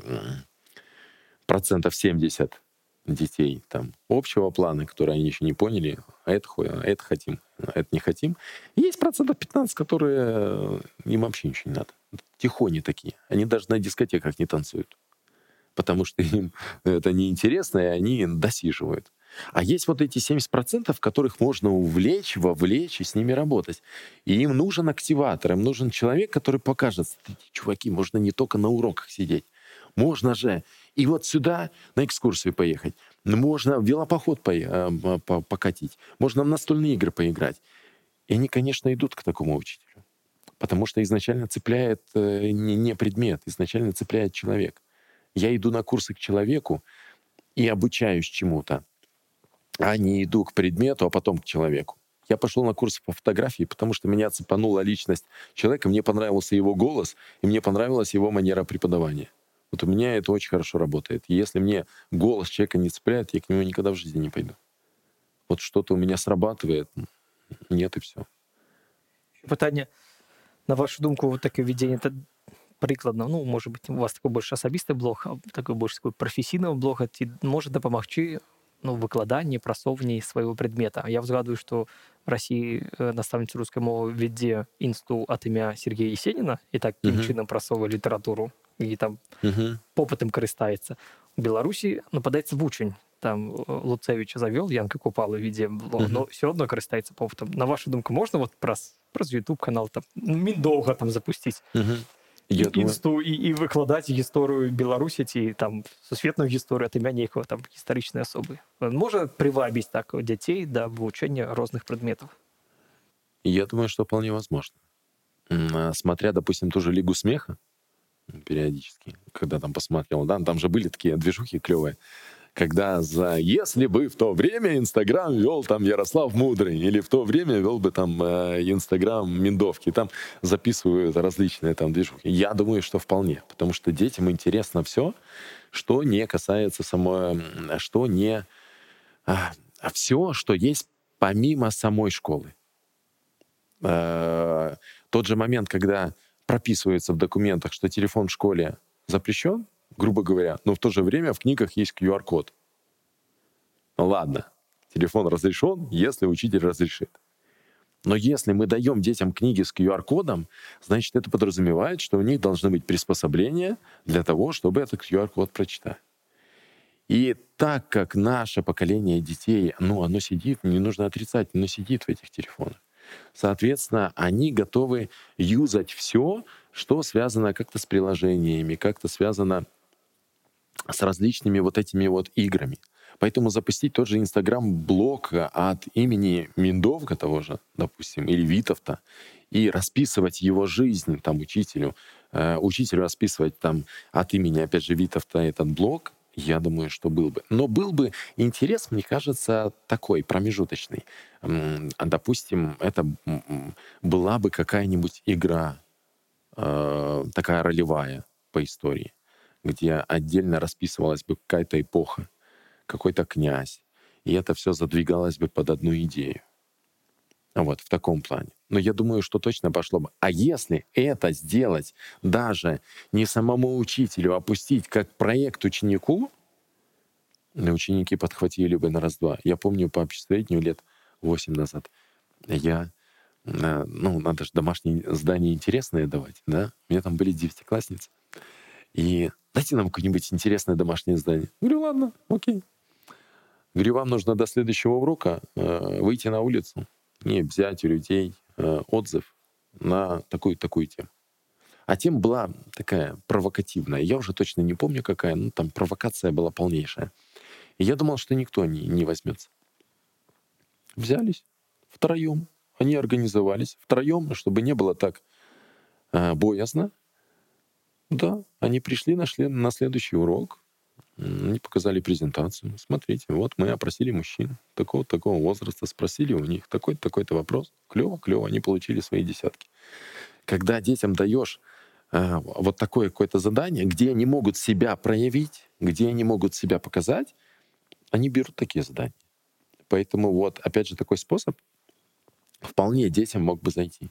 процентов 70 детей там общего плана, которые они еще не поняли, а это, а это хотим, а это не хотим. И есть процентов 15, которые э, им вообще ничего не надо. Тихони такие. Они даже на дискотеках не танцуют. Потому что им это неинтересно, и они досиживают. А есть вот эти 70%, которых можно увлечь, вовлечь и с ними работать. И им нужен активатор, им нужен человек, который покажет, чуваки, можно не только на уроках сидеть. Можно же и вот сюда на экскурсию поехать. Можно в велопоход по, э, по, покатить. Можно в настольные игры поиграть. И они, конечно, идут к такому учителю. Потому что изначально цепляет э, не, не предмет, изначально цепляет человек. Я иду на курсы к человеку и обучаюсь чему-то, а не иду к предмету, а потом к человеку. Я пошел на курсы по фотографии, потому что меня цепанула личность человека, мне понравился его голос, и мне понравилась его манера преподавания. Вот у меня это очень хорошо работает. Если мне голос человека не цепляет, я к нему никогда в жизни не пойду. Вот что-то у меня срабатывает, нет и все. Питання, на вашу думку, вот таке введення це прикладно, ну, може бути, у вас такий більш особистий блог, а такий більш такий професійного блога, ці може допомогти ну, викладанні, просовуванні свого предмета. Я згадую, що в Росії наставниця русской мови веде інсту от ім'я Сергія Єсеніна, і так таким uh-huh. чином просовує літературу і там uh-huh. попитом користається. У Білорусі нападається в учень. Там Луцевича завел, Янка Купала в виде блога, uh-huh. но все одно користається попитом. На вашу думку, можна вот про, про YouTube канал там Міндовга там запустить? Uh-huh. Я інсту думаю... і, і викладати історію Білорусі, ці там сусвітну історію от ім'я ніякого там історичної особи. Може привабить так дітей до вивчення різних предметів? Я думаю, что вполне возможно. Смотря, допустим, ту же Лигу смеха, периодически, когда там посмотрел, да, там же были такие движухи клевые, когда за «если бы в то время Инстаграм вел там Ярослав Мудрый» или в то время вел бы там э, Инстаграм Миндовки, там записывают различные там движухи. Я думаю, что вполне, потому что детям интересно все, что не касается самой, что не... А, а все, что есть помимо самой школы. Э, тот же момент, когда прописывается в документах, что телефон в школе запрещен, грубо говоря, но в то же время в книгах есть QR-код. Ладно, телефон разрешен, если учитель разрешит. Но если мы даем детям книги с QR-кодом, значит, это подразумевает, что у них должны быть приспособления для того, чтобы этот QR-код прочитать. И так как наше поколение детей, ну, оно сидит, не нужно отрицать, оно сидит в этих телефонах. Соответственно, они готовы юзать все, что связано как-то с приложениями, как-то связано с различными вот этими вот играми. Поэтому запустить тот же Инстаграм-блог от имени Миндовка того же, допустим, или Витовта, и расписывать его жизнь там учителю, э, учителю расписывать там от имени, опять же, Витовта этот блог, я думаю, что был бы. Но был бы интерес, мне кажется, такой, промежуточный. Допустим, это была бы какая-нибудь игра, э, такая ролевая по истории, где отдельно расписывалась бы какая-то эпоха, какой-то князь, и это все задвигалось бы под одну идею. Вот, в таком плане. Но я думаю, что точно пошло бы. А если это сделать даже не самому учителю, а пустить как проект ученику, ученики подхватили бы на раз-два. Я помню по обществоведению лет 8 назад. Я, э, ну, надо же домашние задания интересные давать, да? У меня там были девятиклассницы. И дайте нам какое-нибудь интересное домашнее задание. Говорю, ладно, окей. Говорю, вам нужно до следующего урока э, выйти на улицу, и взять у людей э, отзыв на такую-такую тему. А тема была такая провокативная. Я уже точно не помню, какая, но там провокация была полнейшая. И я думал, что никто не, не возьмется. Взялись втроем. Они организовались втроем, чтобы не было так э, боязно. Да, они пришли, нашли на следующий урок, они показали презентацию. Смотрите, вот мы опросили мужчин такого-такого возраста, спросили у них такой-то, такой-то вопрос. Клево, клево, они получили свои десятки. Когда детям даешь э, вот такое какое-то задание, где они могут себя проявить, где они могут себя показать, они берут такие задания. Поэтому вот, опять же, такой способ вполне детям мог бы зайти.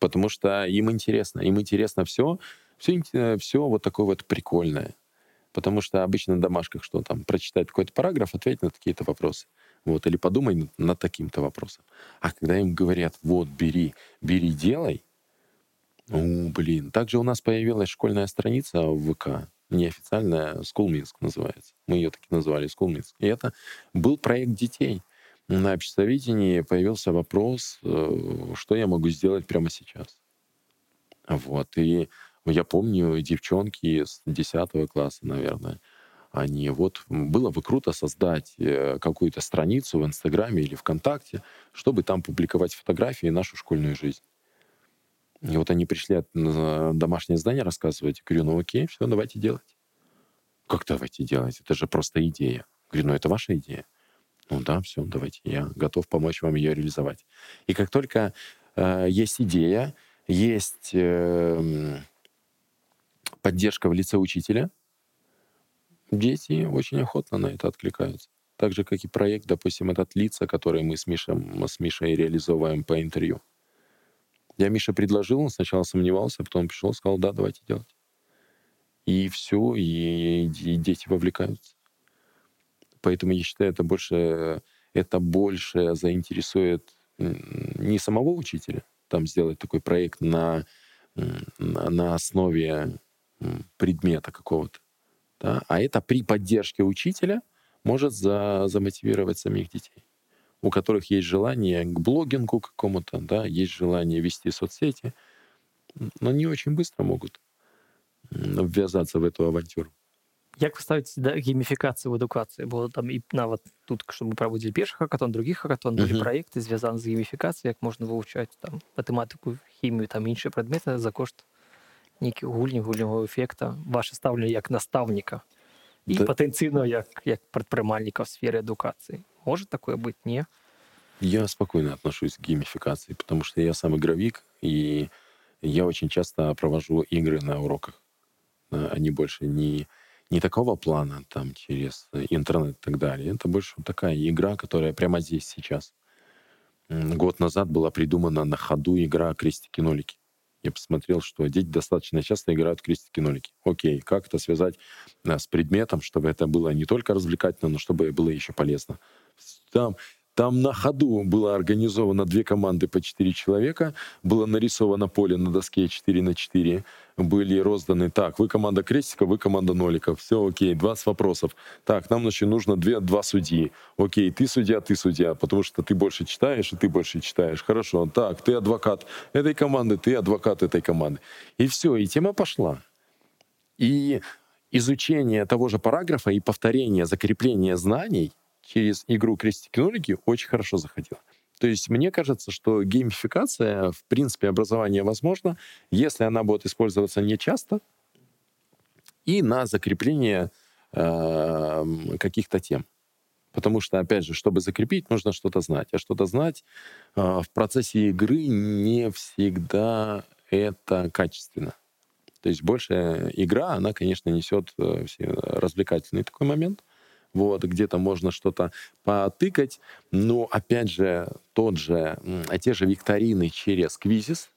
Потому что им интересно. Им интересно все, все, все вот такое вот прикольное. Потому что обычно на домашках что там, прочитать какой-то параграф, ответить на какие-то вопросы. Вот, или подумай над, над таким-то вопросом. А когда им говорят, вот, бери, бери, делай, о, блин. Также у нас появилась школьная страница в ВК, неофициальная, School Minsk называется. Мы ее таки назвали School Minsk. И это был проект детей. На обществоведении появился вопрос, э, что я могу сделать прямо сейчас. Вот. И я помню девчонки с 10 класса, наверное, они вот было бы круто создать э, какую-то страницу в Инстаграме или ВКонтакте, чтобы там публиковать фотографии и нашу школьную жизнь. И вот они пришли от домашнее здание рассказывать. Говорю, ну окей, все, давайте делать. Как давайте делать? Это же просто идея. Говорю, ну это ваша идея. Ну да, все, давайте, я готов помочь вам ее реализовать. И как только э, есть идея, есть э, поддержка в лице учителя, дети очень охотно на это откликаются. Так же, как и проект, допустим, этот лица, который мы с, Мишем, с Мишей реализовываем по интервью. Я Мише предложил, он сначала сомневался, потом пришел, сказал, да, давайте делать. И все, и, и дети вовлекаются. Поэтому я считаю, это больше, это больше заинтересует не самого учителя, там сделать такой проект на, на, на основе предмета какого-то. Да? А это при поддержке учителя может за, замотивировать самих детей, у которых есть желание к блогингу какому-то, да, есть желание вести соцсети, но не очень быстро могут ввязаться в эту авантюру. Як ви ставите да, гейміфікацію в адукації? Бо там і нават тут, що ми проводили перший хакатон, другий хакатон, були uh-huh. проекти зв'язані з гейміфікацією, як можна вивчати там математику, хімію, там інші предмети за кошт нейкіх гульні гульнявого ефекта ваше стаўленне як настаўніка І Да. потенційно як, як предпринимальника в сфері едукації. Може такое бути? Ні? Я спокойно отношусь к геймификации, потому что я сам игровик, и я очень часто провожу игры на уроках. А, Они больше не, не такого плана, там, через интернет и так далее. Это больше вот такая игра, которая прямо здесь, сейчас. М, Год назад была придумана на ходу игра «Крестики-нолики». Я посмотрел, что дети достаточно часто играют в крестики-нолики. Окей, как это связать а, с предметом, чтобы это было не только развлекательно, но чтобы было еще полезно. Там там на ходу было организовано две команды по четыре человека, было нарисовано поле на доске 4 на 4, были розданы, так, вы команда крестика, вы команда ноликов, все окей, 20 вопросов. Так, нам значит, нужно две, два судьи. Окей, ты судья, ты судья, потому что ты больше читаешь, и ты больше читаешь. Хорошо, так, ты адвокат этой команды, ты адвокат этой команды. И все, и тема пошла. И изучение того же параграфа и повторение, закрепление знаний через игру крестики-нолики очень хорошо заходило. То есть мне кажется, что геймификация, в принципе, образование возможно, если она будет использоваться не часто и на закрепление э, каких-то тем. Потому что, опять же, чтобы закрепить, нужно что-то знать. А что-то знать э, в процессе игры не всегда это качественно. То есть больше игра, она, конечно, несет э, все развлекательный такой момент. Вот, где-то можно что-то потыкать. Но, опять же, тот же, а те же викторины через квизис.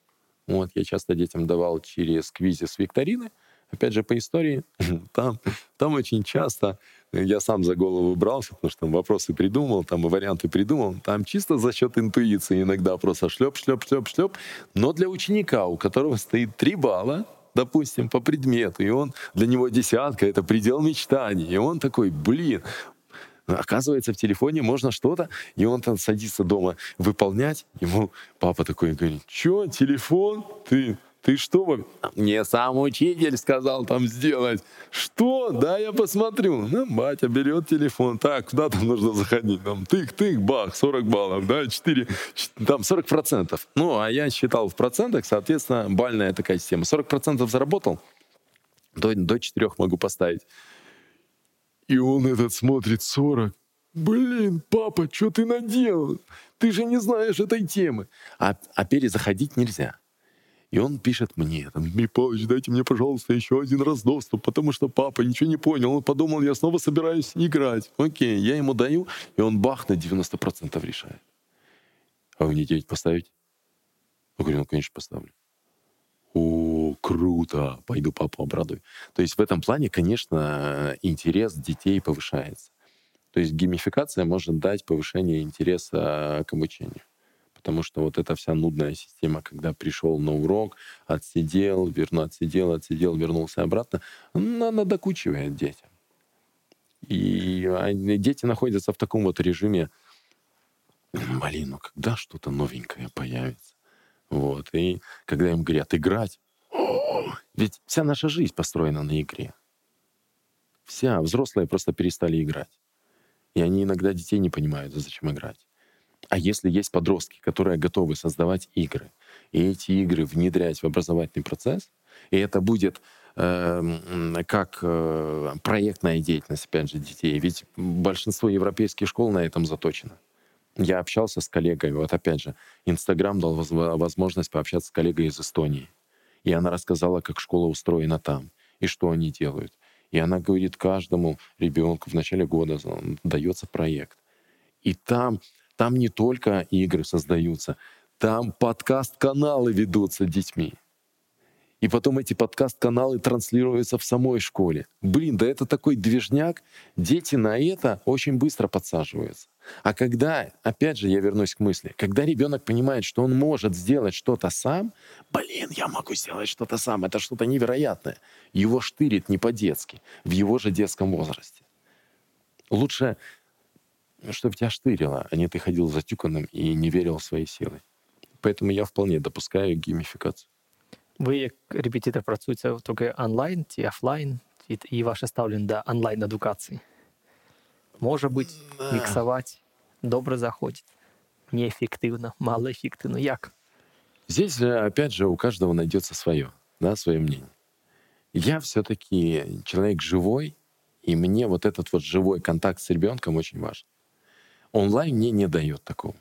Вот, я часто детям давал через квизис викторины. Опять же, по истории, там, там очень часто я сам за голову брался, потому что там вопросы придумал, там и варианты придумал. Там чисто за счет интуиции иногда просто шлеп, шлеп, шлеп, шлеп. Но для ученика, у которого стоит 3 балла, допустим, по предмету, и он для него десятка, это предел мечтаний. И он такой, блин, оказывается, в телефоне можно что-то, и он там садится дома выполнять. Ему папа такой говорит, что, телефон? Ты, ты что? Мне сам учитель сказал там сделать. Что? Да, я посмотрю. Ну, батя берет телефон. Так, куда там нужно заходить? Там тык-тык, бах, 40 баллов, да, 4, там 40 процентов. Ну, а я считал в процентах, соответственно, бальная такая система. 40 процентов заработал, до, до 4 могу поставить. И он этот смотрит 40. Блин, папа, что ты наделал? Ты же не знаешь этой темы. А, а перезаходить нельзя. И он пишет мне, там, Павлович, дайте мне, пожалуйста, еще один раз доступ, потому что папа ничего не понял. Он подумал, я снова собираюсь играть. Окей, я ему даю, и он бах на 90% решает. А вы мне 9 поставить? Я говорю, ну, конечно, поставлю. О, круто, пойду папу обрадую. То есть в этом плане, конечно, интерес детей повышается. То есть геймификация может дать повышение интереса к обучению. Потому что вот эта вся нудная система, когда пришел на урок, отсидел, верну, отсидел, отсидел, вернулся обратно, она надокучивает детям. И дети находятся в таком вот режиме, блин, ну когда что-то новенькое появится? Вот. И когда им говорят играть, «О, ведь вся наша жизнь построена на игре. Вся. Взрослые просто перестали играть. И они иногда детей не понимают, зачем играть. А если есть подростки, которые готовы создавать игры, и эти игры внедрять в образовательный процесс, и это будет эм, как э, проектная деятельность, опять же, детей. Ведь большинство европейских школ на этом заточено. Я общался с коллегой, вот опять же, Инстаграм дал воз- возможность пообщаться с коллегой из Эстонии. И она рассказала, как школа устроена там, и что они делают. И она говорит, каждому ребенку в начале года дается проект. И там, там не только игры создаются, там подкаст-каналы ведутся детьми. И потом эти подкаст-каналы транслируются в самой школе. Блин, да это такой движняк. Дети на это очень быстро подсаживаются. А когда, опять же, я вернусь к мысли, когда ребенок понимает, что он может сделать что-то сам, блин, я могу сделать что-то сам, это что-то невероятное. Его штырит не по-детски, в его же детском возрасте. Лучше, чтобы тебя штырило, а не ты ходил затюканным и не верил в свои силы. Поэтому я вполне допускаю геймификацию. Ви як репетитор працюєте тільки онлайн чи офлайн, і, і ваше ставлення до онлайн едукації. Може бути, міксувати, добре заходить, неефективно, малоефективно. Як? Здесь же, опять же, у каждого найдется свое, да, свое мнение. Я все-таки человек живой, И мне вот этот вот живой контакт с ребенком очень важен. Онлайн мне не дает такого.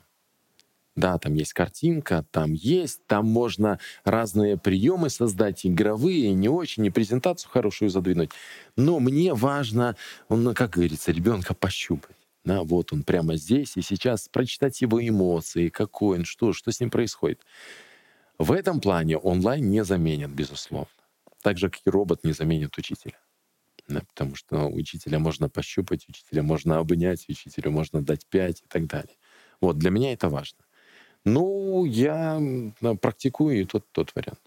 Да, там есть картинка, там есть, там можно разные приемы создать, игровые, не очень, и презентацию хорошую задвинуть. Но мне важно, ну, как говорится, ребенка пощупать. Да, вот он прямо здесь и сейчас, прочитать его эмоции, какой он, что, что с ним происходит. В этом плане онлайн не заменит, безусловно. Так же, как и робот не заменит учителя. Да, потому что учителя можно пощупать, учителя можно обнять, учителю можно дать пять и так далее. Вот, для меня это важно. Ну, я практикую и тот, тот вариант.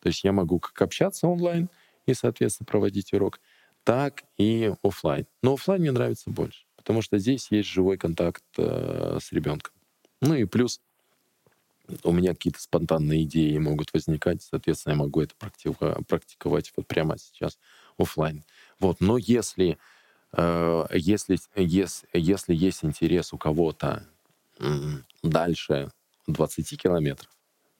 То есть я могу как общаться онлайн и, соответственно, проводить урок, так и офлайн. Но офлайн мне нравится больше, потому что здесь есть живой контакт э, с ребенком. Ну и плюс у меня какие-то спонтанные идеи могут возникать, соответственно, я могу это практиковать вот прямо сейчас офлайн. Вот, но если э, если если если есть интерес у кого-то дальше 20 километров,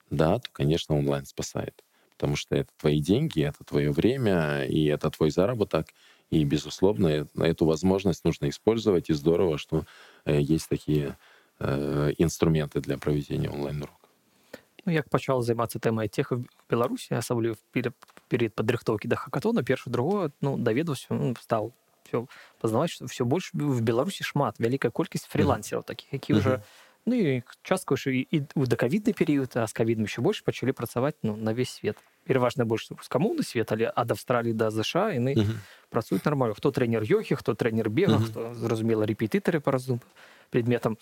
да, то, конечно, онлайн спасает. Потому что это твои деньги, это твое время, и это твой заработок. И, безусловно, эту возможность нужно использовать. И здорово, что э, есть такие э, інструменти для проведення онлайн-уроків. Ну, як почав займатися темою тех в Білорусі, особливо перед, перед підрихтовки до хакатона, перше другое, ну, доведався, ну, став все познаваць, што все больш в Беларусі шмат, вялікая колькасць фрилансераў такіх, які mm -hmm. уже Ну і частка ўжо і ў дакавідны перыяд а з кавідам еще больш пачалі працаваць ну, на весь свет пераважна больш рускамоўны свет але ад австраліі да ЗША яны uh -huh. працуюць нармальна хто трэнер йохі хто трэнер бега uh -huh. хто зразумела рэпетытары па разум предметам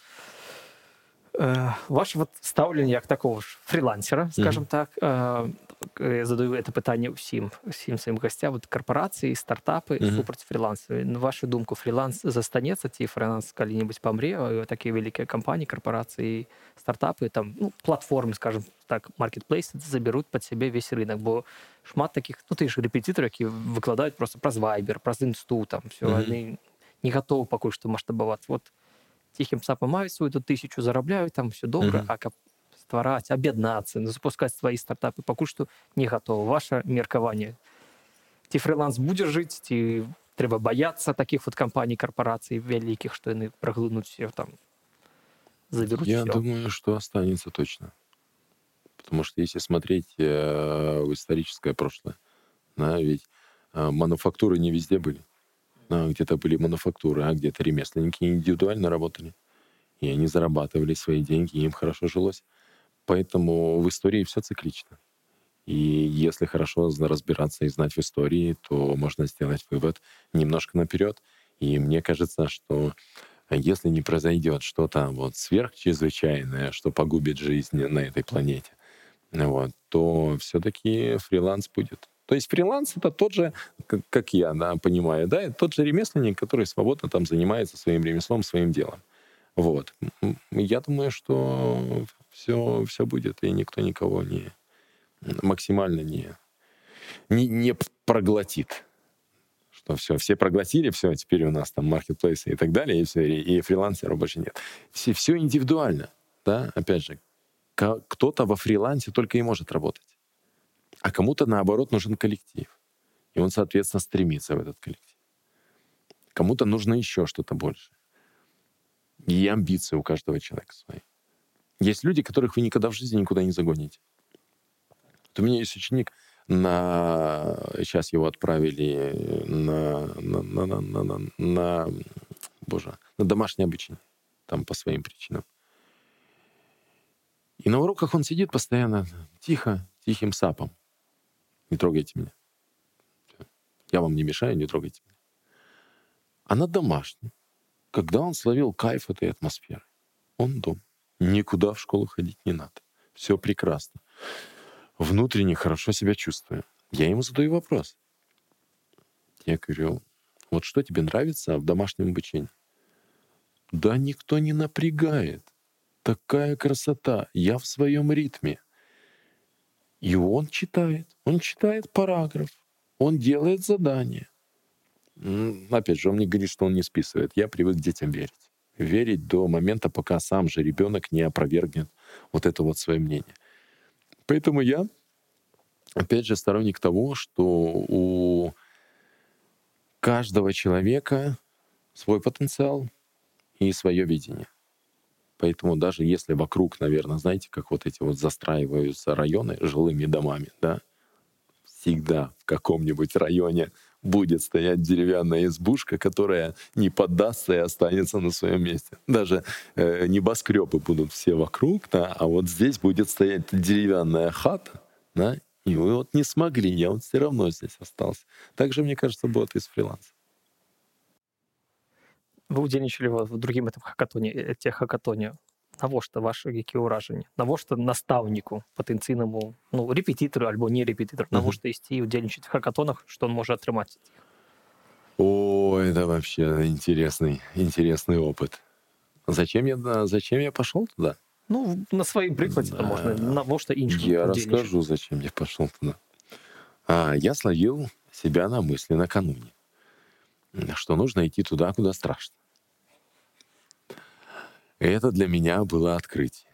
э, ваше вот стаўленне як такого ж фрилансера скажем uh -huh. так э, я задаю это пытанне ўсім усім сваім гасця вот карпорацыі стартапы mm -hmm. супраць фрилансу на вашу думку фриланс застанецца ці фриланс калі-нибудь памре такія вялікія кампаніі карпорацыі стартапы там ну, платформы скажем так маркетплейс заберут под сябе весь рынок бо шмат таких ну ты ж рэпетытар які выкладаюць просто праз вайбер праз інсту там все mm -hmm. не готовы пакуль што маштабаваць вот ціхім сапа маюць свою тут тысячу зарабляюць там все добра mm -hmm. а каб ствараць аб'яднацца запускаць свае стартапы пакуль што не гатова ваше меркаванне ці фриланс будзе жыць ці трэба баяцца таких вот кампаній карпорацый вялікіх што яны праглынуць все там заберут я всё. думаю что останется точно потому что если смотреть э, в историческое прошлое да, ведь э, мануфактуры не везде были да, где-то были мануфактуры а где-то ремесленники индивидуально работали и они зарабатывали свои деньги, и им хорошо жилось. Поэтому в истории все циклично. И если хорошо разбираться и знать в истории, то можно сделать вывод немножко наперед. И мне кажется, что если не произойдет что-то вот сверхчрезвычайное, что погубит жизнь на этой планете, вот, то все-таки фриланс будет. То есть фриланс это тот же, как я да, понимаю, да, тот же ремесленник, который свободно там занимается своим ремеслом, своим делом. Вот. Я думаю, что все, все будет, и никто никого не максимально не, не, не проглотит. Что все, все проглотили, все, теперь у нас там маркетплейсы и так далее, и, все, и фрилансеров больше нет. Все, все индивидуально, да, опять же, кто-то во фрилансе только и может работать, а кому-то, наоборот, нужен коллектив. И он, соответственно, стремится в этот коллектив. Кому-то нужно еще что-то больше. И амбиции у каждого человека свои. Есть люди, которых вы никогда в жизни никуда не загоните. Вот у меня есть ученик, на... сейчас его отправили на, на, на, на, на, на, на, боже, на домашнее обучение, там по своим причинам. И на уроках он сидит постоянно тихо, тихим сапом. Не трогайте меня. Я вам не мешаю, не трогайте меня. А на домашнем, когда он словил кайф этой атмосферы, он дома. Никуда в школу ходить не надо. Все прекрасно. Внутренне хорошо себя чувствую. Я ему задаю вопрос. Я говорю, вот что тебе нравится в домашнем обучении? Да никто не напрягает. Такая красота. Я в своем ритме. И он читает. Он читает параграф. Он делает задание. Опять же, он мне говорит, что он не списывает. Я привык детям верить верить до момента, пока сам же ребенок не опровергнет вот это вот свое мнение. Поэтому я, опять же, сторонник того, что у каждого человека свой потенциал и свое видение. Поэтому даже если вокруг, наверное, знаете, как вот эти вот застраиваются районы жилыми домами, да, всегда в каком-нибудь районе будет стоять деревянная избушка, которая не поддастся и останется на своем месте. Даже э, небоскребы будут все вокруг, да, а вот здесь будет стоять деревянная хата, да, и вы вот не смогли, я вот все равно здесь остался. Также, мне кажется, будет и с фрилансом. Ви удзельнічалі в другім этом хакатоне э, те хакатоне навошта ваши які ўражанні навошта настаўніку патэнцыйнаму ну рэпетытару альбо не рэпетытар навошта ісці удзельнічаць в хакатонах что он можа атрымаць О, это вообще интересный, интересный опыт. Зачем я, да, зачем я пошел туда? ну на сваім прыкладзе да. можна навошта іншым Я удзельнічаць? расскажу, зачем я пошел туда. А, я словил себя на мысли накануне, что нужно идти туда, куда страшно. И это для меня было открытие.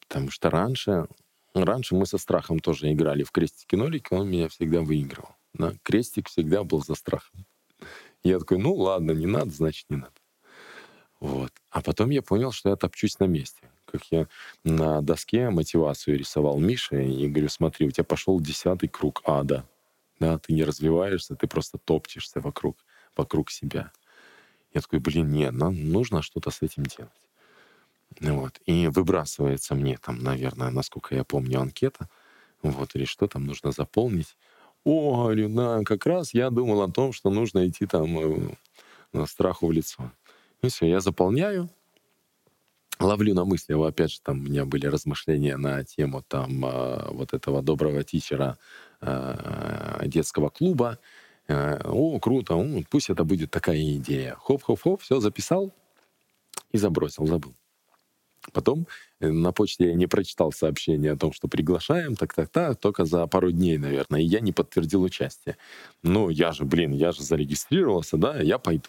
Потому что раньше, раньше мы со страхом тоже играли в крестики-нолики, он меня всегда выигрывал. Да? Крестик всегда был за страхом. Я такой, ну ладно, не надо, значит не надо. Вот. А потом я понял, что я топчусь на месте. Как я на доске мотивацию рисовал Мише и говорю, смотри, у тебя пошел десятый круг ада. Да, ты не развиваешься, ты просто топчешься вокруг, вокруг себя. Я такой, блин, нет, нам нужно что-то с этим делать. Вот. И выбрасывается мне там, наверное, насколько я помню, анкета. Вот, или что там нужно заполнить. О, говорю, да, как раз я думал о том, что нужно идти там э, на страху в лицо. И все, я заполняю, ловлю на мысли, опять же, там у меня были размышления на тему там э, вот этого доброго тичера э, детского клуба. Э, О, круто, пусть это будет такая идея. Хоп-хоп-хоп, все записал и забросил, забыл. Потом э, на почте я не прочитал сообщение о том, что приглашаем, так-так-так, только за пару дней, наверное, и я не подтвердил участие. Ну, я же, блин, я же зарегистрировался, да, я пойду.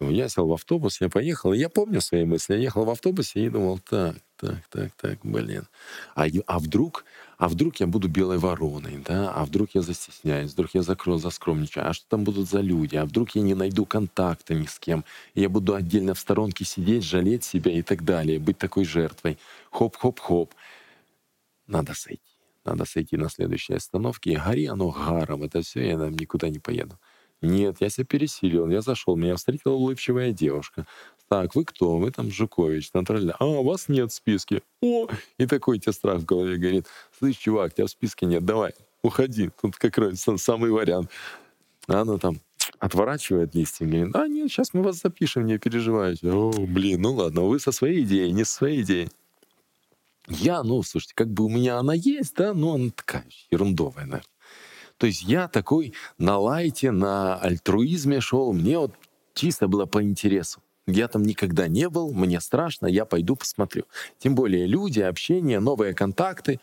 Я сел в автобус, я поехал, и я помню свои мысли. Я ехал в автобусе и думал, так, так, так, так, блин. А, а вдруг, а вдруг я буду белой вороной, да? А вдруг я застесняюсь, вдруг я закро, заскромничаю? А что там будут за люди? А вдруг я не найду контакта ни с кем? Я буду отдельно в сторонке сидеть, жалеть себя и так далее, быть такой жертвой. Хоп-хоп-хоп. Надо сойти. Надо сойти на следующей остановке. И гори оно гаром. Это все, я там никуда не поеду. Нет, я себя пересилил. Я зашел, меня встретила улыбчивая девушка. Так, вы кто? Вы там Жукович, тролля. А, вас нет в списке. О! И такой тебе страх в голове говорит. Слышь, чувак, тебя в списке нет, давай, уходи. Тут как раз сам- самый вариант. А она там отворачивает листья, говорит, а нет, сейчас мы вас запишем, не переживайте. О, блин, ну ладно, вы со своей идеей, не со своей идеей. Я, ну, слушайте, как бы у меня она есть, да, но она такая ерундовая, наверное. То есть я такой на лайте, на альтруизме шел, мне вот чисто было по интересу. Я там никогда не был, мне страшно, я пойду посмотрю. Тем более люди, общение, новые контакты.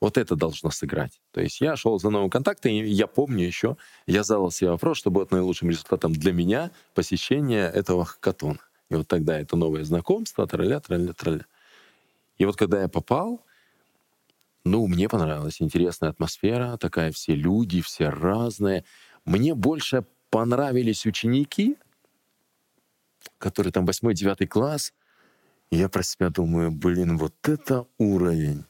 Вот это должно сыграть. То есть я шел за новым контактом, и я помню еще, я задал себе вопрос, что будет наилучшим результатом для меня посещение этого хакатона. И вот тогда это новое знакомство, тролля, тролля, тролля. И вот когда я попал, ну, мне понравилась интересная атмосфера, такая все люди, все разные. Мне больше понравились ученики, которые там 8-9 класс. И я про себя думаю, блин, вот это уровень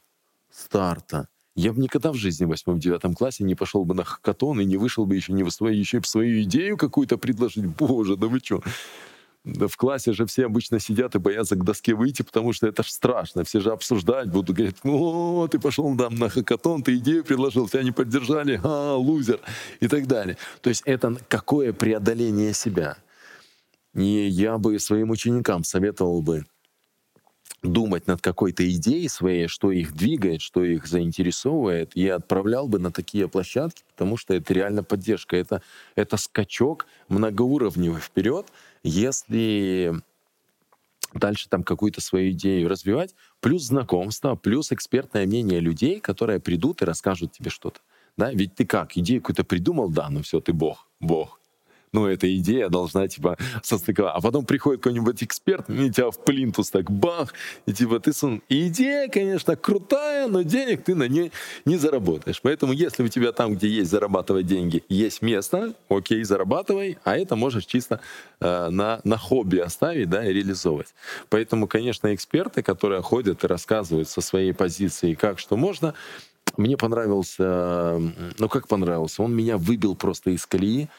старта. Я бы никогда в жизни в 8-9 классе не пошел бы на хакатон и не вышел бы еще не в свою, еще и в свою идею какую-то предложить. Боже, да вы что? Да в классе же все обычно сидят и боятся к доске выйти, потому что это ж страшно. Все же обсуждать будут, говорить, ну, ты пошел там на хакатон, ты идею предложил, тебя не поддержали, а, лузер, и так далее. То есть это какое преодоление себя. И я бы своим ученикам советовал бы думать над какой-то идеей своей, что их двигает, что их заинтересовывает, и отправлял бы на такие площадки, потому что это реально поддержка. Это, это скачок многоуровневый вперед, если дальше там какую-то свою идею развивать, плюс знакомство, плюс экспертное мнение людей, которые придут и расскажут тебе что-то. Да? Ведь ты как, идею какую-то придумал, да, ну все, ты бог, бог. Ну, эта идея должна, типа, состыковать. А потом приходит какой-нибудь эксперт, и тебя в плинтус так бах, и типа ты сун... И идея, конечно, крутая, но денег ты на ней не заработаешь. Поэтому если у тебя там, где есть зарабатывать деньги, есть место, окей, зарабатывай, а это можешь чисто э, на, на хобби оставить, да, и реализовывать. Поэтому, конечно, эксперты, которые ходят и рассказывают со своей позиции, как что можно, мне понравился, ну как понравился, он меня выбил просто из колеи,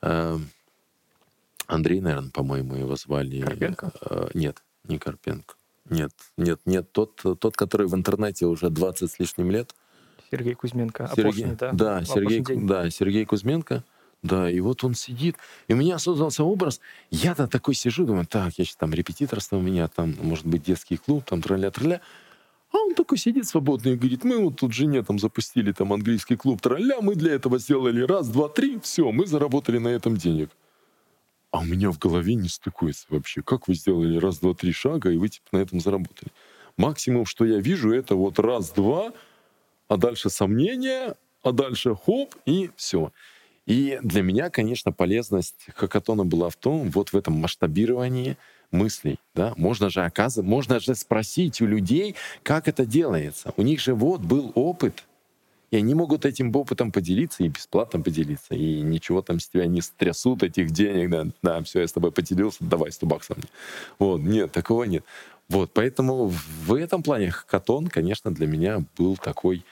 Андрей, наверное, по-моему, его звали. Карпенко? Э, нет, не Карпенко. Нет, нет, нет, тот, тот, который в интернете уже 20 с лишним лет. Сергей Кузьменко. Сергей, Опошный, да? да, Сергей, да, Сергей Кузьменко. Да, и вот он сидит, и у меня создался образ. Я-то такой сижу, думаю, так, я сейчас там репетиторство у меня, там, может быть, детский клуб, там, тролля-тролля. А он такой сидит свободный и говорит, мы вот тут жене там запустили там английский клуб тролля, мы для этого сделали раз, два, три, все, мы заработали на этом денег. А у меня в голове не стыкуется вообще. Как вы сделали раз, два, три шага, и вы типа на этом заработали? Максимум, что я вижу, это вот раз, два, а дальше сомнения, а дальше хоп, и все. И для меня, конечно, полезность хакатона была в том, вот в этом масштабировании — мыслей. Да? Можно же оказывать, можно же спросить у людей, как это делается. У них же вот был опыт, и они могут этим опытом поделиться и бесплатно поделиться. И ничего там с тебя не стрясут этих денег. Да, да все, я с тобой поделился, давай 100 баксов мне. Вот, нет, такого нет. Вот, поэтому в этом плане хакатон, конечно, для меня был такой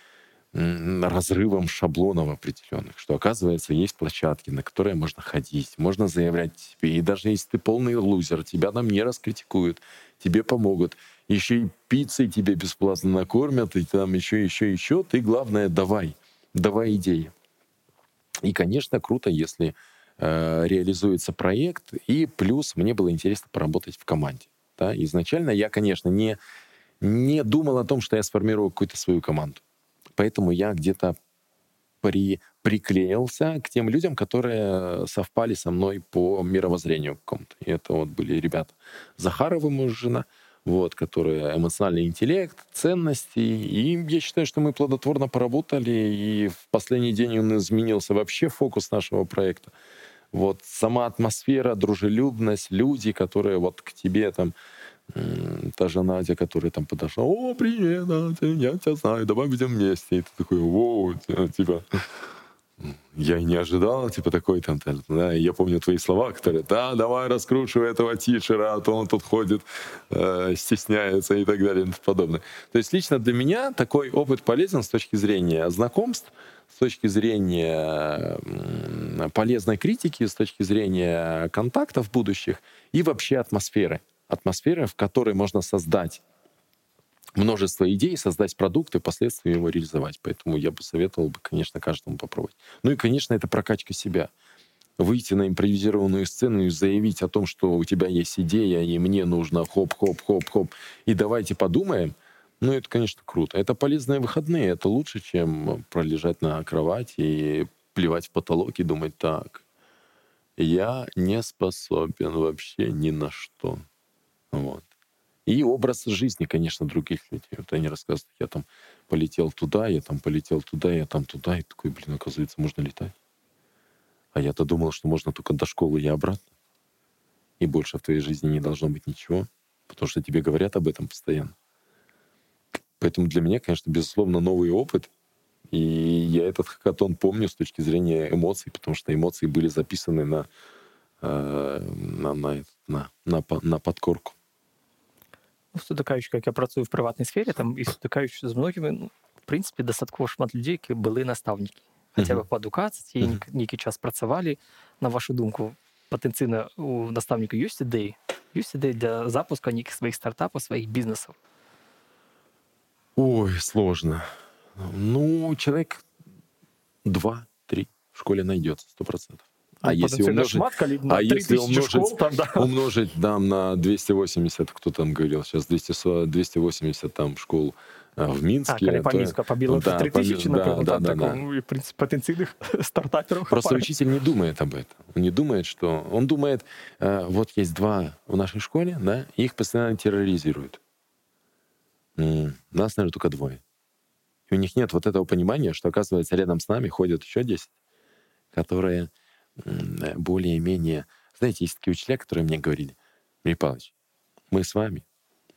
разрывом шаблонов определенных, что, оказывается, есть площадки, на которые можно ходить, можно заявлять тебе. И даже если ты полный лузер, тебя там не раскритикуют, тебе помогут. Еще и пиццей тебе бесплатно накормят, и там еще, еще, еще. Ты, главное, давай, давай идеи. И, конечно, круто, если э, реализуется проект, и плюс мне было интересно поработать в команде. Да? Изначально я, конечно, не, не думал о том, что я сформирую какую-то свою команду. Поэтому я где-то при, приклеился к тем людям, которые совпали со мной по мировоззрению какому-то. И это вот были ребята Захарова, муж, жена, вот, которые эмоциональный интеллект, ценности. И я считаю, что мы плодотворно поработали, и в последний день он изменился вообще фокус нашего проекта. Вот сама атмосфера, дружелюбность, люди, которые вот к тебе там та же Надя, которая там подошла, о, привет, Надя, я тебя знаю, давай будем вместе. И ты такой, о, типа, я не ожидал, типа, такой там, да, я помню твои слова, которые, да, давай раскручивай этого тичера, а то он тут ходит, э, стесняется и так далее и тому подобное. То есть лично для меня такой опыт полезен с точки зрения знакомств, с точки зрения полезной критики, с точки зрения контактов будущих и вообще атмосферы атмосфера, в которой можно создать множество идей, создать продукт и впоследствии его реализовать. Поэтому я бы советовал бы, конечно, каждому попробовать. Ну и, конечно, это прокачка себя. Выйти на импровизированную сцену и заявить о том, что у тебя есть идея, и мне нужно хоп-хоп-хоп-хоп, и давайте подумаем, ну, это, конечно, круто. Это полезные выходные, это лучше, чем пролежать на кровати и плевать в потолок и думать, так, я не способен вообще ни на что. Вот. И образ жизни, конечно, других людей. Вот они рассказывают, я там полетел туда, я там полетел туда, я там туда. И такой, блин, оказывается, можно летать. А я-то думал, что можно только до школы и обратно. И больше в твоей жизни не должно быть ничего. Потому что тебе говорят об этом постоянно. Поэтому для меня, конечно, безусловно, новый опыт. И я этот хакатон помню с точки зрения эмоций, потому что эмоции были записаны на, э, на, на, на, на, на подкорку. ну, стикаючи, як я працюю в приватній сфері, там і стикаючи з многими, ну, в принципі, достатково шмат людей, які були наставники. Хоча б по адукації, mm-hmm. час працювали. На вашу думку, потенційно у наставника є ідеї? Є ідеї для запуску ніяких своїх стартапів, своїх бізнесів? Ой, сложно. Ну, человек 2-3 в школе найдется, 100%. А ну, если умножить, а если умножить, школ, там, да. умножить там на 280, кто там говорил сейчас, 200, 280 там школ э, в Минске. А, то? па Мінска пабіла да, 3000, ну, да, например, да, там, да, так, да. Ну, и, в принципе, потенциальных стартаперов. Просто хапает. учитель не думает об этом. Он не думает, что... Он думает, э, вот есть два в нашей школе, да, их постоянно терроризируют. М-м, нас, наверное, только двое. И у них нет вот этого понимания, что, оказывается, рядом с нами ходят еще 10, которые более-менее... Знаете, есть такие учителя, которые мне говорили, Юрий Павлович, мы с вами,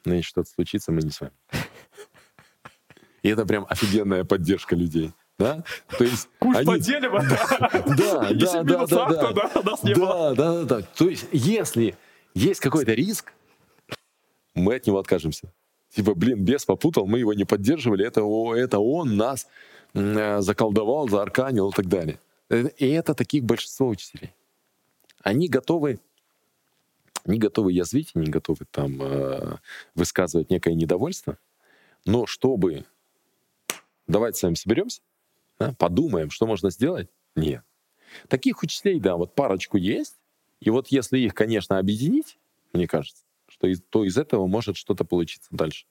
но если что-то случится, мы не с вами. И это прям офигенная поддержка людей. Да? То есть Куш они- поделим, Да, Если да, да, да, авто, да. да, нас не было. Да, да, да, да. То есть, если есть какой-то риск, мы от него откажемся. Типа, блин, бес попутал, мы его не поддерживали, это, это он нас э, заколдовал, заарканил и так далее. Э, И это таких большинство учителей. Они готовы, не готовы язвить, не готовы там э, высказывать некое недовольство, но чтобы давайте с вами соберемся, да, подумаем, что можно сделать, нет. Таких учителей, да, вот парочку есть, и вот если их, конечно, объединить, мне кажется, что из, то из этого может что-то получиться дальше.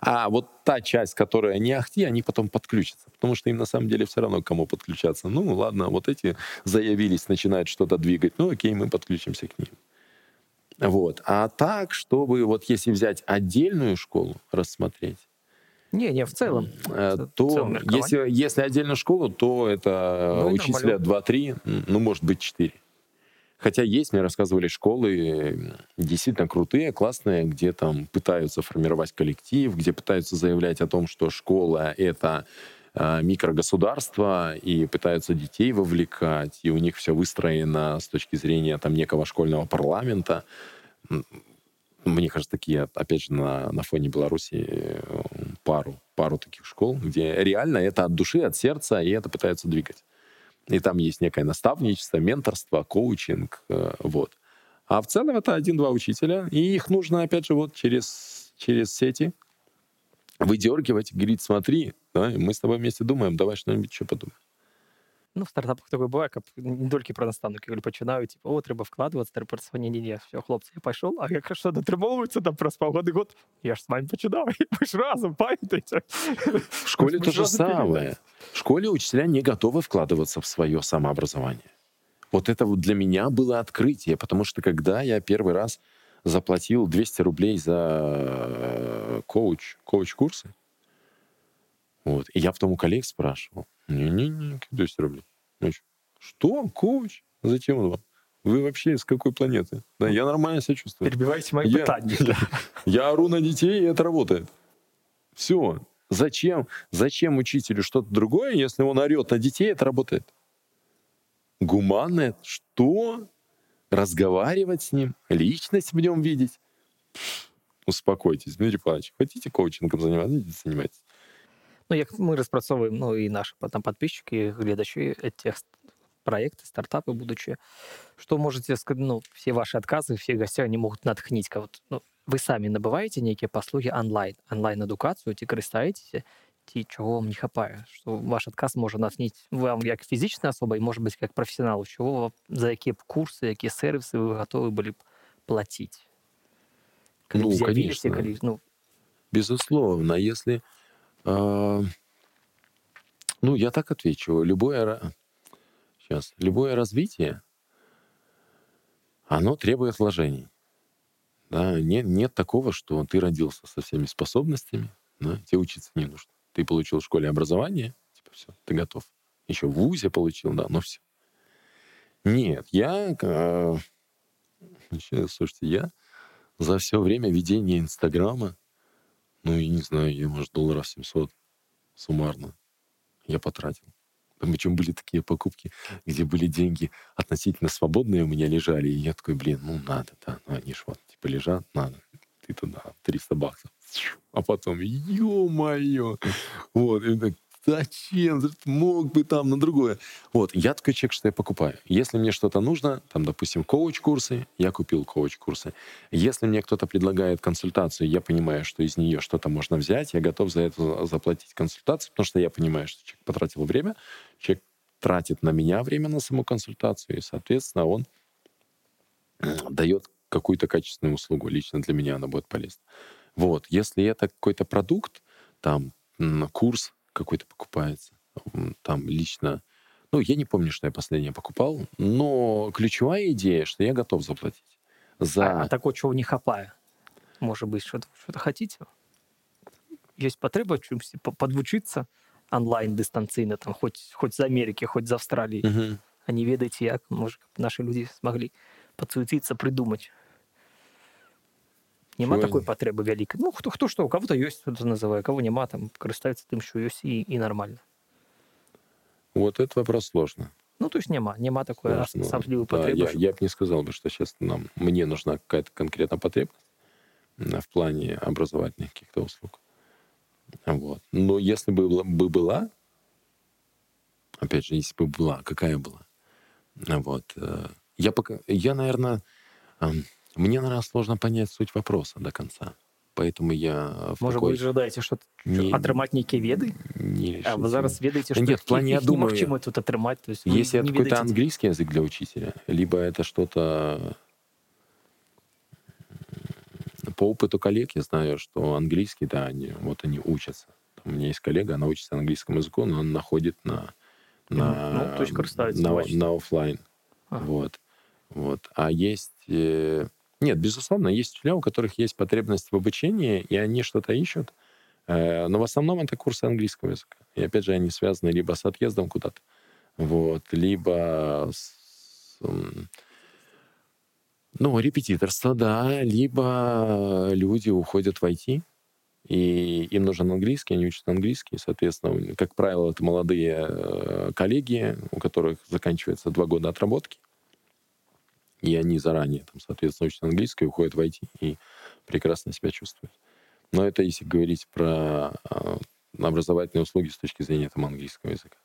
А вот та часть, которая не ахти, они потом подключатся, потому что им на самом деле все равно к кому подключаться. Ну, ладно, вот эти заявились, начинают что-то двигать, ну, окей, мы подключимся к ним. Вот. А так, чтобы вот если взять отдельную школу, рассмотреть, Не, не, в целом. Э, то целое меркование. если, если отдельно школу, то это Ну, и учителя нормально. 2-3, м, ну, может быть, 4. Хотя есть, мне рассказывали, школы действительно крутые, классные, где там пытаются формировать коллектив, где пытаются заявлять о том, что школа — это э, микрогосударство, и пытаются детей вовлекать, и у них все выстроено с точки зрения там некого школьного парламента. Мне кажется, такие, опять же, на, на фоне Беларуси э, пару, пару таких школ, где реально это от души, от сердца, и это пытаются двигать. И там есть некое наставничество, менторство, коучинг, э, вот. А в целом это один-два учителя, и их нужно, опять же, вот через, через сети выдергивать, говорить, смотри, да, мы с тобой вместе думаем, давай что-нибудь еще подумаем. Ну, в стартапах такое буває, як не тільки про наставники, коли починають, типу, о, треба вкладуватися, треба працювати. Ні, ні, все, хлопці, я пішов, а якщо дотримовуються там про полгода год, я ж з вами починав, і ми ж разом, пам'ятаєте? В школе Мы то же разом переняли. самое. В школе учителя не готовы вкладываться в свое самообразование. Вот это вот для меня было открытие, потому что когда я первый раз заплатил 200 рублей за э, коуч, коуч-курсы, вот, и я потом у коллег спрашивал, не-не-не, какие 200 рублей? Что? Коуч? Зачем он вам? Вы вообще с какой планеты? Да, я нормально себя чувствую. Перебивайте мої Я- питання. Я ору на детей, и это работает. Все. Зачем, зачем учителю что-то другое, если он орет на детей, это работает? Гуманное? Что? Разговаривать с ним? Личность в нем видеть? Успокойтесь, Дмитрий Павлович. Хотите коучингом заниматься? Занимайтесь. Ну, як ми розпрацьовуємо, ну і наші там підписчики, глядачі этих проекты, стартапы будущие, что можете сказать, ну, все ваши отказы, все гости, они могут натхнить кого-то. Ну, ви самі набиваєте некие послуги онлайн, онлайн-едукацію, ті користаєтеся, ті, чого вам не хапає, що ваш отказ може натхнити вам як фізична особа і, може бути, як професіоналу, чого вам- за які б курси, які сервіси ви готові були б платити? Коли Ну, б з'явилися, конечно. коли, ну, Безусловно, если... э, ну, я так отвечу. Любое... Сейчас. Любое развитие, оно требует вложений. Да, нет, нет такого, что ты родился со всеми способностями, да, тебе учиться не нужно. Ты получил в школе образование, типа все, ты готов. Еще в ВУЗе получил, да, ну все. Нет, я... э, слушайте, я за все время ведения Инстаграма ну, я не знаю, я, может, долларов 700 суммарно я потратил. Там причем были такие покупки, где были деньги относительно свободные у меня лежали, и я такой, блин, ну надо, да, ну они ж вот, типа, лежат, надо. Ты туда, 300 баксов. А потом, ё-моё! Вот, и так, зачем? Мог бы там на другое. Вот, я такой человек, что я покупаю. Если мне что-то нужно, там, допустим, коуч-курсы, я купил коуч-курсы. Если мне кто-то предлагает консультацию, я понимаю, что из нее что-то можно взять, я готов за это заплатить консультацию, потому что я понимаю, что человек потратил время, человек тратит на меня время на саму консультацию, и, соответственно, он м, дает какую-то качественную услугу. Лично для меня она будет полезна. Вот. Если это какой-то продукт, там, курс какой-то покупается, м, там, лично... Ну, я не помню, что я последнее покупал, но ключевая идея, что я готов заплатить за... А, а такого, чого не хапає? Може бути, що що хотіте? Є потреба чимось по- подвучитися онлайн дистанційно, там, хоч, хоч з Америки, хоч з Австралії. Мгм. а не ведаеце як можа каб нашы людзі смаглі падсуеціцца прыдумаць няма Чего такой они? патрэбы вялікай ну хто хто што у кого-то ёсць хто называе кого няма там карыстаюцца тым што ёсць і, і нармальна Вот этот вопрос сложно. ну то есть няма няма такой Сложно. асаблівай Да, патрэбы я, што- я бы не сказал бы, что сейчас нам, мне нужна какая-то конкретная потребность м, в плане образовательных каких-то услуг. Вот. Но если бы, была- бы была, опять же, если бы была, какая была, вот, э, я пока, я, наверное, эм, мне, наверное, сложно понять суть вопроса до конца. Поэтому я в можа такой вы жадаеце что не- атрымаць нейкія веды не А вы зараз ведаеце Да нет, в плане, я думаю, немагчыма тут атрымаць то есть вы Если это какой-то английский язык для учителя, либо это что-то по опыту коллег я знаю, что английский, да, они, вот они учатся. У меня есть коллега, она учится английскому языку, но она находит на на, Ну, на, бачите. на офлайн. Ага. Вот. Вот. А есть... э, Нет, безусловно, есть учителя, у которых есть потребность в обучении, и они что-то ищут. Э, Но в основном это курсы английского языка. И опять же, они связаны либо с отъездом куда-то, вот, либо с, ну, репетиторство, да, либо люди уходят в IT, и им нужен английский, они учат английский, соответственно, как правило, это молодые э, коллеги, у которых заканчивается два года отработки, и они заранее, там, соответственно, учат английский, уходят в IT и прекрасно себя чувствуют. Но это если говорить про э, образовательные услуги с точки зрения там, английского языка.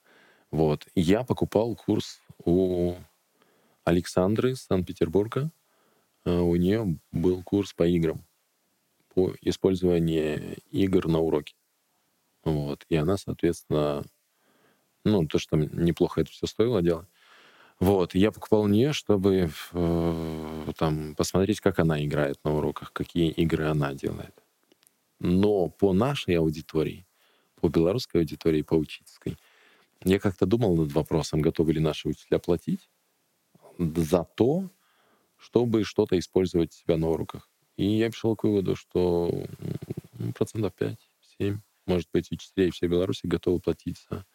Вот. Я покупал курс у Александры из Санкт-Петербурга. Э, У нее был курс по играм, по использованию игр на уроке. Вот. И она, соответственно, ну, то, что неплохо это все стоило делать. Вот, я покупал нее, чтобы э, там посмотреть, как она играет на уроках, какие игры она делает. Но по нашей аудитории, по белорусской аудитории, по учительской, я как-то думал над вопросом, готовы ли наши учителя платить за то, чтобы что-то использовать себя на уроках. И я пришел к выводу, что м, процентов 5-7, может быть, учителей всей Беларуси готовы платить за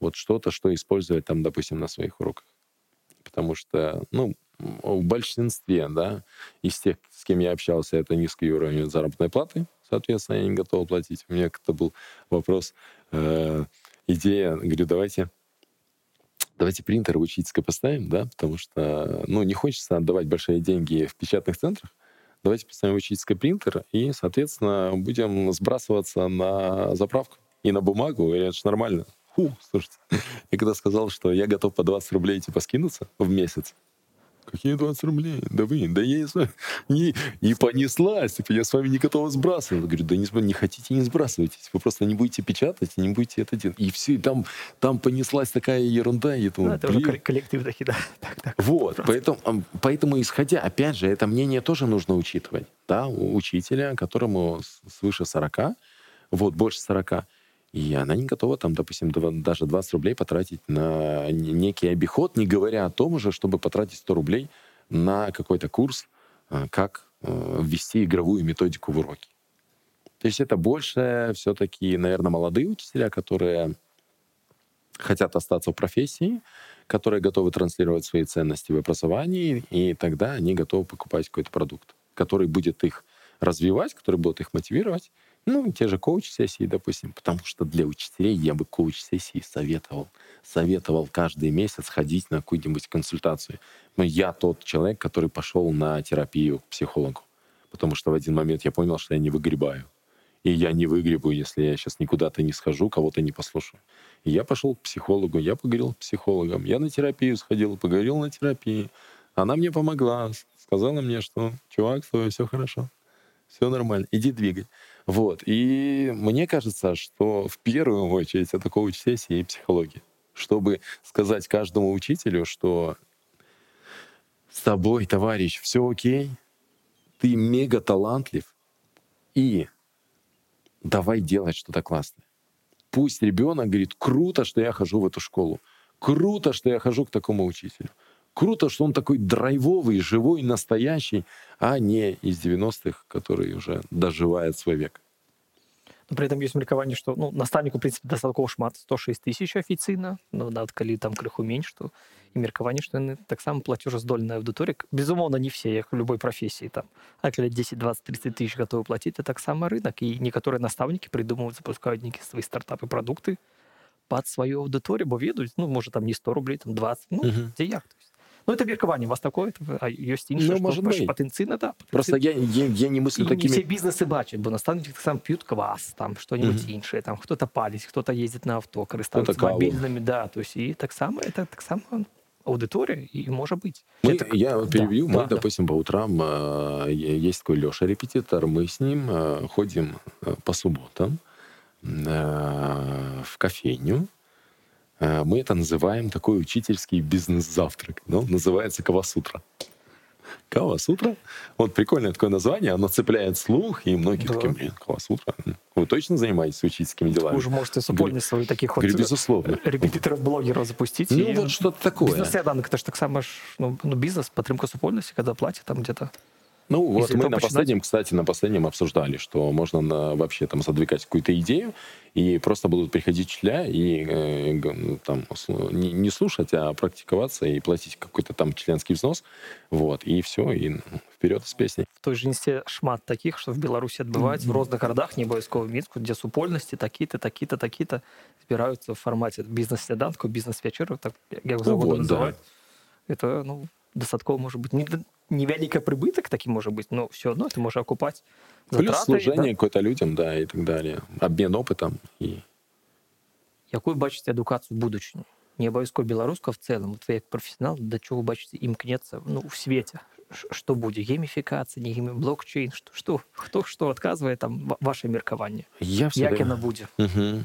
вот что-то, что использовать там, допустим, на своих уроках. Потому что, ну, в большинстве, да, из тех, с кем я общался, это низкий уровень заработной платы, соответственно, я не готов платить. У меня как-то был вопрос, э, идея, говорю, давайте давайте принтер учительской поставим, да, потому что, ну, не хочется отдавать большие деньги в печатных центрах. Давайте поставим учительский принтер и, соответственно, будем сбрасываться на заправку и на бумагу, и это же нормально. Фу, слушайте, я когда сказал, что я готов по 20 рублей типа скинуться в месяц, Какие 20 рублей? Да вы, да я и, с вами- и, и понеслась. Типа, я с вами не готова сбрасывать. Я говорю, да не, не хотите, не сбрасывайтесь. Вы просто не будете печатать и не будете это делать. И все, и там, там понеслась такая ерунда. И я Ну, думаю, это уже блин. кол- коллектив таки, да. Так, так. Вот, Просто. поэтому, поэтому, исходя, опять же, это мнение тоже нужно учитывать. Да, у учителя, которому свыше 40, вот, больше 40, и она не готова, там, допустим, даже 20 рублей потратить на некий обиход, не говоря о том уже, чтобы потратить 100 рублей на какой-то курс, а, как э, ввести игровую методику в уроки. То есть это больше все-таки, наверное, молодые учителя, которые хотят остаться в профессии, которые готовы транслировать свои ценности в образовании, и тогда они готовы покупать какой-то продукт, который будет их развивать, который будет их мотивировать. Ну, те же коуч-сессии, допустим, потому что для учителей я бы коуч-сессии советовал. Советовал каждый месяц ходить на какую-нибудь консультацию. Но я тот человек, который пошел на терапию к психологу, потому что в один момент я понял, что я не выгребаю. И я не выгребу, если я сейчас никуда-то не схожу, кого-то не послушаю. И я пошел к психологу, я поговорил с психологом, я на терапию сходил, поговорил на терапии. Она мне помогла, сказала мне, что, чувак, с все хорошо, все нормально, иди двигай. Вот. И мне кажется, что в первую очередь это коуч-сессия и психология. Чтобы сказать каждому учителю, что с тобой, товарищ, все окей, ты мега талантлив, и давай делать что-то классное. Пусть ребенок говорит, круто, что я хожу в эту школу, круто, что я хожу к такому учителю, круто, что он такой драйвовый, живой, настоящий, а не из 90-х, который уже доживает свой век. При этом есть меркаванне што ну настаўніку прынцыпе дастаткова шмат 106 тысяч афіцыйна ну нават калі там крыху менш што і меркаванне што яны таксама плацежаздольная аўдыторыя безумоўна не все як в любой прафесіі там а каля 10 20 30 тысяч готовы плаціць это таксама рынок і некаторыя настаўнікі прыдумваюць запускаюць нейкія свае стартапы прадукты под сваю аўдыторыю бо ведаюць ну можа там не 100 рублей там 20 ну, Мгм. дзе як то есть ну это меркаванне у вас такое а ёсць Ну, іншае может быть. патэнцыйна да Просто я, я, я не мыслю і не такими... все бізнесы бачаць бо настаўнікі таксама п'ют квас там что-нибудь Мгм. іншае там хто-то паліць хто-то ездит на авто карыстаюцца каву. мобільнымі да то есть і таксама это таксама аўдыторыя і можа быць Мы, Это- я вот да, перебью, мы, да, да. допустим, по утрам, э, е- есть такой Леша репетитор, мы с ним э, ходим э, по субботам э, в кофейню. Э, Мы это называем такой учительский бизнес-завтрак. Ну, называется Кавасутра. Кавасутра. Вот прикольное такое название, оно цепляет слух, и многие Да. такие, блин, Кавасутра. Вы точно занимаетесь учительскими вы делами? уже можете супольність сваю таких вот безусловно. репетиторов блогеров запустить Ну, и вот что-то такое. бизнес-сляданок это ж таксама ж ну, ну бизнес падтрымка супольнасці когда платят там где-то Ну, вот Если мы этого на почитать. последнем, кстати, на последнем обсуждали, что можно на- вообще там задвигать какую-то идею, и просто будут приходить учителя и э, г- ну, там слу- не, не слушать, а практиковаться и платить какой-то там членский взнос. Вот, и все, и ну, вперед с песней. в той же інсце шмат таких что в беларусі адбываюць в розных гарадах не абавязкова мінску дзе супольнасці такі-то такі-то такі-то збіраюцца в фармаце бізнес-сляданку бізнес-вечару так як Ну заводу вот, да. называют это ну дастаткова можа быть не невяліка прыбытак такі можа быть но все одно это можа акупаць Плюс затраты, служение какое-то людям, да, и так далее. Обмен опытом. И... якую бачыце адукацыю будучыню не абавязкова беларуска в целом вот вы як прафесіянал да чого бачыце імкнецца ну в свеце Ш- што будзе гейміфікацыя не геймі блокчейн што што хто што адказвае там ва- ваше меркаванне Я всё як время- яна будзе Мгм.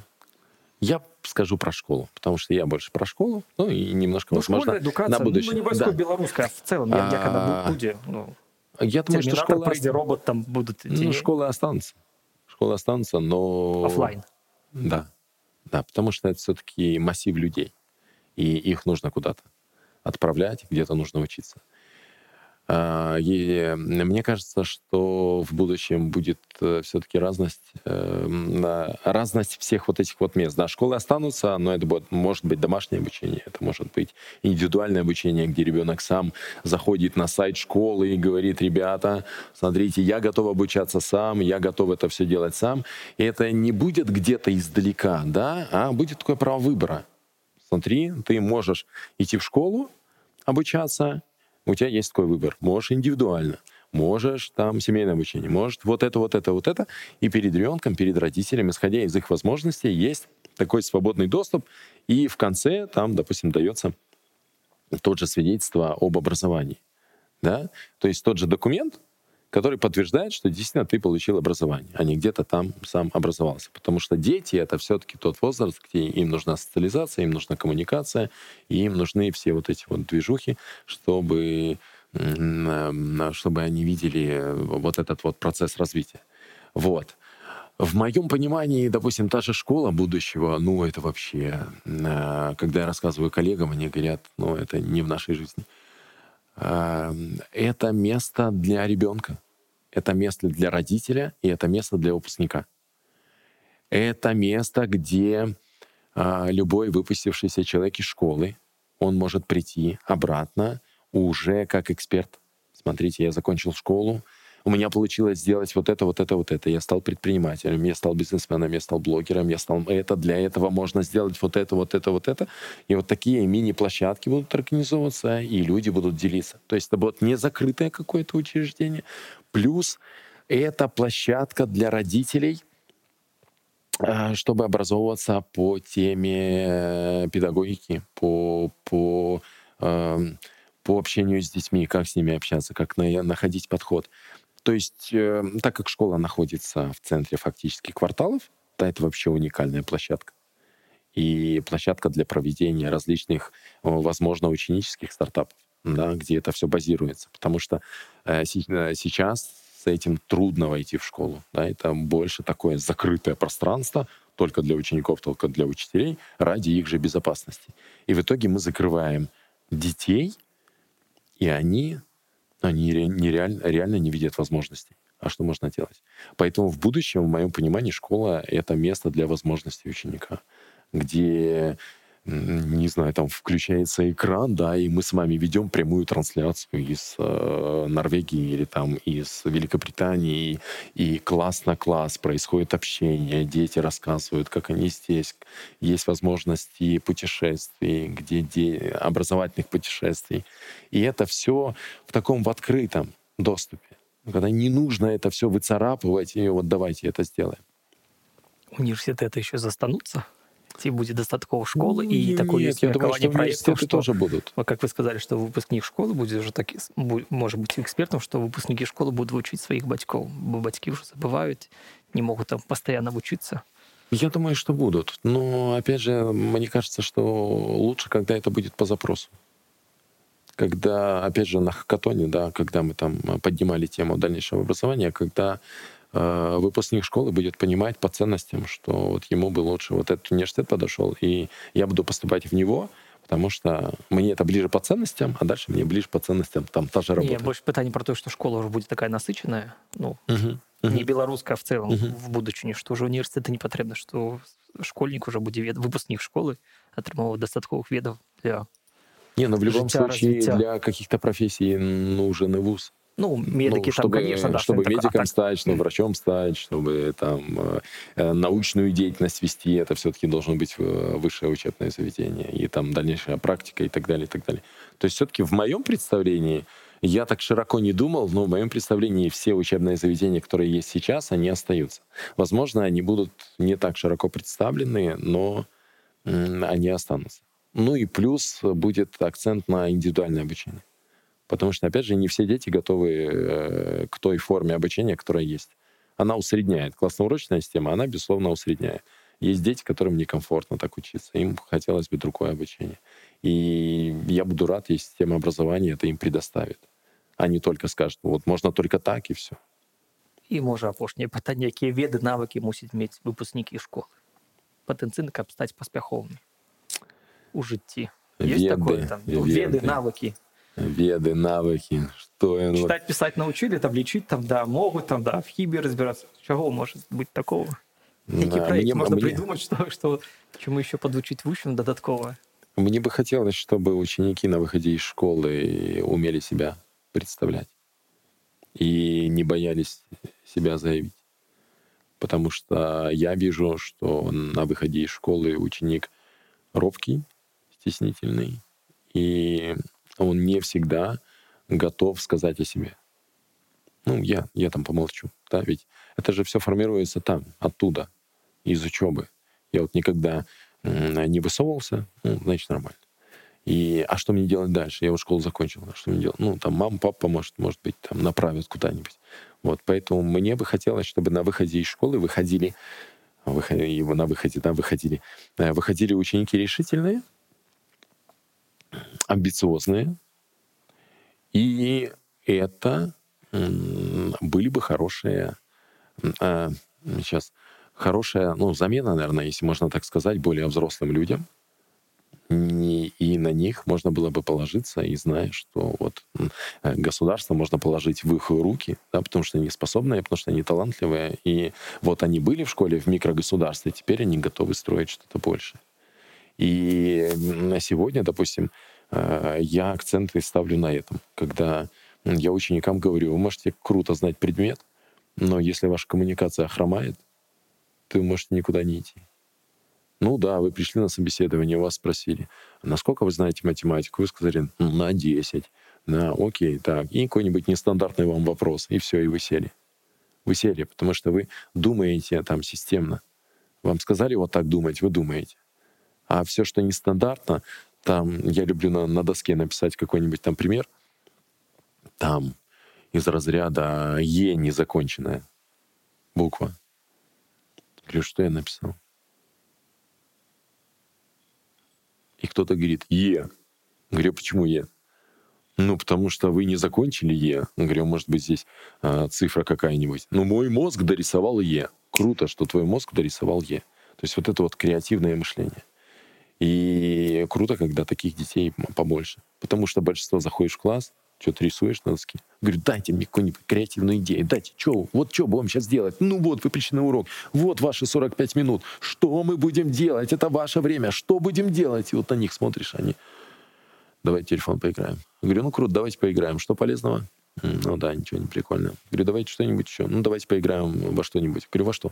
Я скажу про школу, потому что я больше про школу, ну и немножко, ну, возможно, адукацыя на ну, будущее. не абавязкова Да. беларуская а в целом як, як яна А, бу- будзе ну Я думаю, что школа... прыйдзе робот там будут Ну, школы останутся. Школы останутся, но... офлайн Да. Да, потому что это все-таки массив людей. И их нужно куда-то отправлять, где-то нужно учиться. А, И мне кажется, что в будущем будет все-таки разность, э, на- разность всех вот этих вот мест. Да, школы останутся, но это будет, может быть домашнее обучение, это может быть индивидуальное обучение, где ребенок сам заходит на сайт школы и говорит, ребята, смотрите, я готов обучаться сам, я готов это все делать сам. И это не будет где-то издалека, да, а будет такое право выбора. Смотри, ты можешь идти в школу, обучаться, у тебя есть такой выбор. Можешь индивидуально, можешь там семейное обучение, может вот это, вот это, вот это. И перед ребенком, перед родителями, исходя из их возможностей, есть такой свободный доступ. И в конце там, допустим, дается тот же свидетельство об образовании. Да? То есть тот же документ, который подтверждает, что действительно ты получил образование, а не где-то там сам образовался. Потому что дети — это все-таки тот возраст, где им нужна социализация, им нужна коммуникация, и им нужны все вот эти вот движухи, чтобы, э, чтобы они видели вот этот вот процесс развития. Вот. В моем понимании, допустим, та же школа будущего, ну, это вообще, э, когда я рассказываю коллегам, они говорят, ну, это не в нашей жизни. Э, Это место для ребенка, это место для родителя, и это место для выпускника. Это место, где а, любой выпустившийся человек из школы, он может прийти обратно уже как эксперт. Смотрите, я закончил школу, у меня получилось сделать вот это, вот это, вот это. Я стал предпринимателем, я стал бизнесменом, я стал блогером, я стал это. Для этого можно сделать вот это, вот это, вот это. И вот такие мини-площадки будут организовываться, и люди будут делиться. То есть это будет не закрытое какое-то учреждение. Плюс это площадка для родителей, а, чтобы образовываться по теме э, педагогики, по, по, эм, по общению с детьми, как с ними общаться, как на- находить подход. То есть, э, так как школа находится в центре фактически кварталов, да, это вообще уникальная площадка. И площадка для проведения различных, возможно, ученических стартапов, да, где это все базируется. Потому что э, э, сейчас с этим трудно войти в школу. Да, это больше такое закрытое пространство, только для учеников, только для учителей, ради их же безопасности. И в итоге мы закрываем детей, и они, они ре- нереально, реально не видят возможностей. а что можно делать. Поэтому в будущем, в моем понимании, школа — это место для возможностей ученика, где не знаю, там включается экран, да, и мы с вами ведем прямую трансляцию из э, Норвегии или там из Великобритании, и класс на класс происходит общение, дети рассказывают, как они здесь, есть возможности путешествий, где де... образовательных путешествий. И это все в таком в открытом доступе, когда не нужно это все выцарапывать, и вот давайте это сделаем. Университеты еще застанутся? ці будзе дастаткова школы ну, і такое меркаванне проекту что тоже будут как вы сказали что выпускнік школы будзе уже так может быть экспертам что выпускнікі школы будут вучыць сваіх бацькоў бо бацькі уже забываюць не могут там постоянно вучыцца я думаю что будут но опять же мне кажется что лучше когда это будет по запросу когда опять же на хакатоне да когда мы там поднимали тему дальнейшего образования когда Э, выпускник школы будет понимать по ценностям, что вот ему бы лучше вот этот университет подошел, и я буду поступать в него, потому что мне это ближе по ценностям, а дальше мне ближе по ценностям там та же работа. Не, больше питание про то, что школа уже будет такая насыщенная, ну, угу, угу. не белорусская, а в целом угу. в будущем, что уже университеты не потребно, что школьник уже будет вед... выпускник школы атрымоўваць дастатковых ведаў для не, ну, в любом случае развития. для каких-то профессий нужен и вуз. Ну, медики ну, чтобы, там, конечно, да. Чтобы медиком так, стать, чтобы врачом стать, чтобы там э, э, научную деятельность вести, это все-таки должно быть э, высшее учебное заведение, и там дальнейшая практика и так далее, и так далее. То есть все-таки в моем представлении, я так широко не думал, но в моем представлении все учебные заведения, которые есть сейчас, они остаются. Возможно, они будут не так широко представлены, но они останутся. Ну и плюс будет акцент на индивидуальное обучение. Потому что, опять же, не все дети готовы э, к той форме обучения, которая есть. Она усредняет. Классно-урочная система, она, безусловно, усредняет. Есть дети, которым некомфортно так учиться. Им хотелось бы другое обучение. И я буду рад, если система образования это им предоставит. А не только скажет, вот можно только так и все. І може апошняе пытанне якія веды навыкі мусіць мець выпускнікі школы патэнцыйна каб стаць паспяхоўнымі у жыцці веды, такое, там, ну, веды навыкі веды, навыки, что он... Читать, писать научили, там лечить, там, да, могут, там, да, в хибе разбираться. Чего может быть такого? Какие проекты мне, можно мне... придумать, что, что, чему еще подучить высшим додатково? Мне бы хотелось, чтобы ученики на выходе из школы умели себя представлять и не боялись себя заявить. Потому что я вижу, что на выходе из школы ученик робкий, стеснительный, и он не всегда готов сказать о себе. Ну, я, я там помолчу, да, ведь это же все формируется там, оттуда, из учебы. Я вот никогда не высовывался, ну, значит, нормально. И, а что мне делать дальше? Я уже школу закончил, а что мне делать? Ну, там мама, папа поможет, может быть, там направят куда-нибудь. Вот, поэтому мне бы хотелось, чтобы на выходе из школы выходили, выходили на выходе, да, выходили, э, выходили ученики решительные, амбициозные, и это были бы хорошие, а, сейчас, хорошая, ну, замена, наверное, если можно так сказать, более взрослым людям, и на них можно было бы положиться, и зная, что вот э, государство можно положить в их руки, да, потому что они способные, потому что они талантливые, и вот они были в школе в микрогосударстве, теперь они готовы строить что-то большее. И на сегодня, допустим, я акценты ставлю на этом, когда я ученикам говорю, вы можете круто знать предмет, но если ваша коммуникация хромает, то вы можете никуда не идти. Ну да, вы пришли на собеседование, вас спросили, насколько вы знаете математику? Вы сказали, на 10. Да, окей, так. И какой-нибудь нестандартный вам вопрос, и все, и вы сели. Вы сели, потому что вы думаете там системно. Вам сказали вот так думать, вы думаете. А все, что нестандартно, там я люблю на, на доске написать какой-нибудь там пример, там из разряда Е незаконченная буква. Говорю, что я написал? И кто-то говорит Е. Говорю, почему Е? Ну, потому что вы не закончили Е. Говорю, может быть, здесь а, цифра какая-нибудь. Ну, мой мозг дорисовал Е. Круто, что твой мозг дорисовал Е. То есть вот это вот креативное мышление. И круто, когда таких детей побольше. Потому что большинство заходишь в класс, Что ты рисуешь на доске? Говорю, дайте мне какую-нибудь креативную идею. Дайте, что, вот что будем сейчас делать? Ну вот, вы пришли на урок. Вот ваши 45 минут. Что мы будем делать? Это ваше время. Что будем делать? И вот на них смотришь, они... Давай телефон поиграем. Говорю, ну круто, давайте поиграем. Что полезного? Ну да, ничего не прикольно. Говорю, давайте что-нибудь еще. Ну давайте поиграем во что-нибудь. Говорю, во что?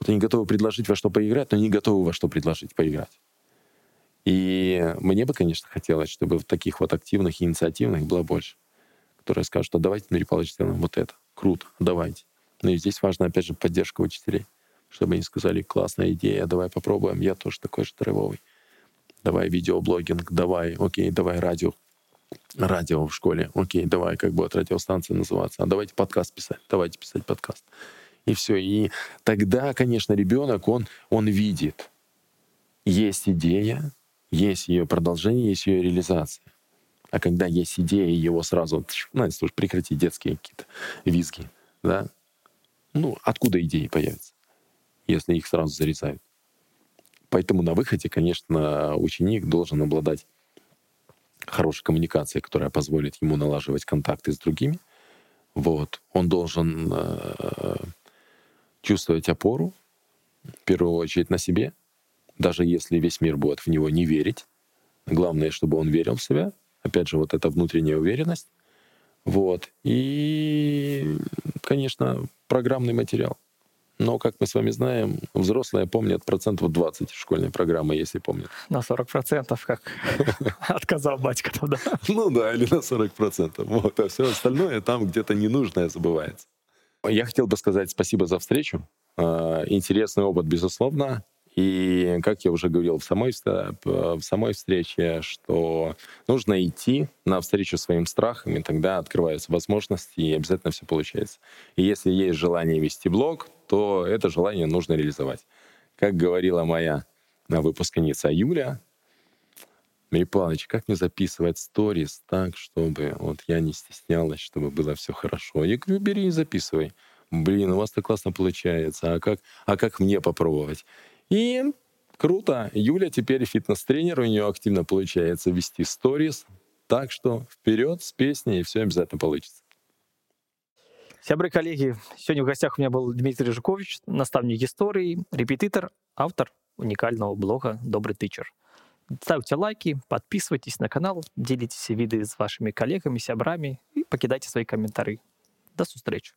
Вот они готовы предложить во что поиграть, но не готовы во что предложить поиграть. И мне бы, конечно, хотелось, чтобы таких вот активных и инициативных было больше, которые скажут, что давайте, Дмитрий Павлович, сделаем вот это. Круто, давайте. Ну и здесь важна, опять же, поддержка учителей, чтобы они сказали, классная идея, давай попробуем, я тоже такой же драйвовый. Давай видеоблогинг, давай, окей, давай радио, радио в школе, окей, давай, как будет радиостанция называться, а давайте подкаст писать, давайте писать подкаст. И все. И тогда, конечно, ребенок, он, он видит, есть идея, есть ее продолжение, есть ее реализация. А когда есть идея, его сразу, ну, слушай, прекрати детские какие-то визги, да? Ну, откуда идеи появятся, если их сразу зарезают? Поэтому на выходе, конечно, ученик должен обладать хорошей коммуникацией, которая позволит ему налаживать контакты с другими. Вот. Он должен э, чувствовать опору, в первую очередь на себе, даже если весь мир будет в него не верить. Главное, чтобы он верил в себя. Опять же, вот эта внутренняя уверенность. Вот. И, конечно, программный материал. Но, как мы с вами знаем, взрослые помнят процентов 20 школьной программы, если помнят. На 40 процентов, как отказал батька тогда. Ну да, или на 40 процентов. Вот, а все остальное там где-то ненужное забывается. Я хотел бы сказать спасибо за встречу. А, интересный опыт, безусловно. И, как я уже говорил в самой, в самой встрече, что нужно идти навстречу своим страхам, и тогда открываются возможности, и обязательно все получается. И если есть желание вести блог, то это желание нужно реализовать. Как говорила моя выпускница Юля, Марий Павлович, как мне записывать сторис так, чтобы вот я не стеснялась, чтобы было все хорошо? Я говорю, бери и записывай. Блин, у вас так классно получается. А как, а как мне попробовать? И круто. Юля теперь фитнес-тренер, у нее активно получается вести сторис. Так что вперед с песней, и все обязательно получится. Сябры коллеги, сегодня в гостях у меня был Дмитрий Жукович, наставник истории, репетитор, автор уникального блога «Добрый тычер». Ставьте лайки, подписывайтесь на канал, делитесь виды с вашими коллегами, сябрами и покидайте свои комментарии. До встречи.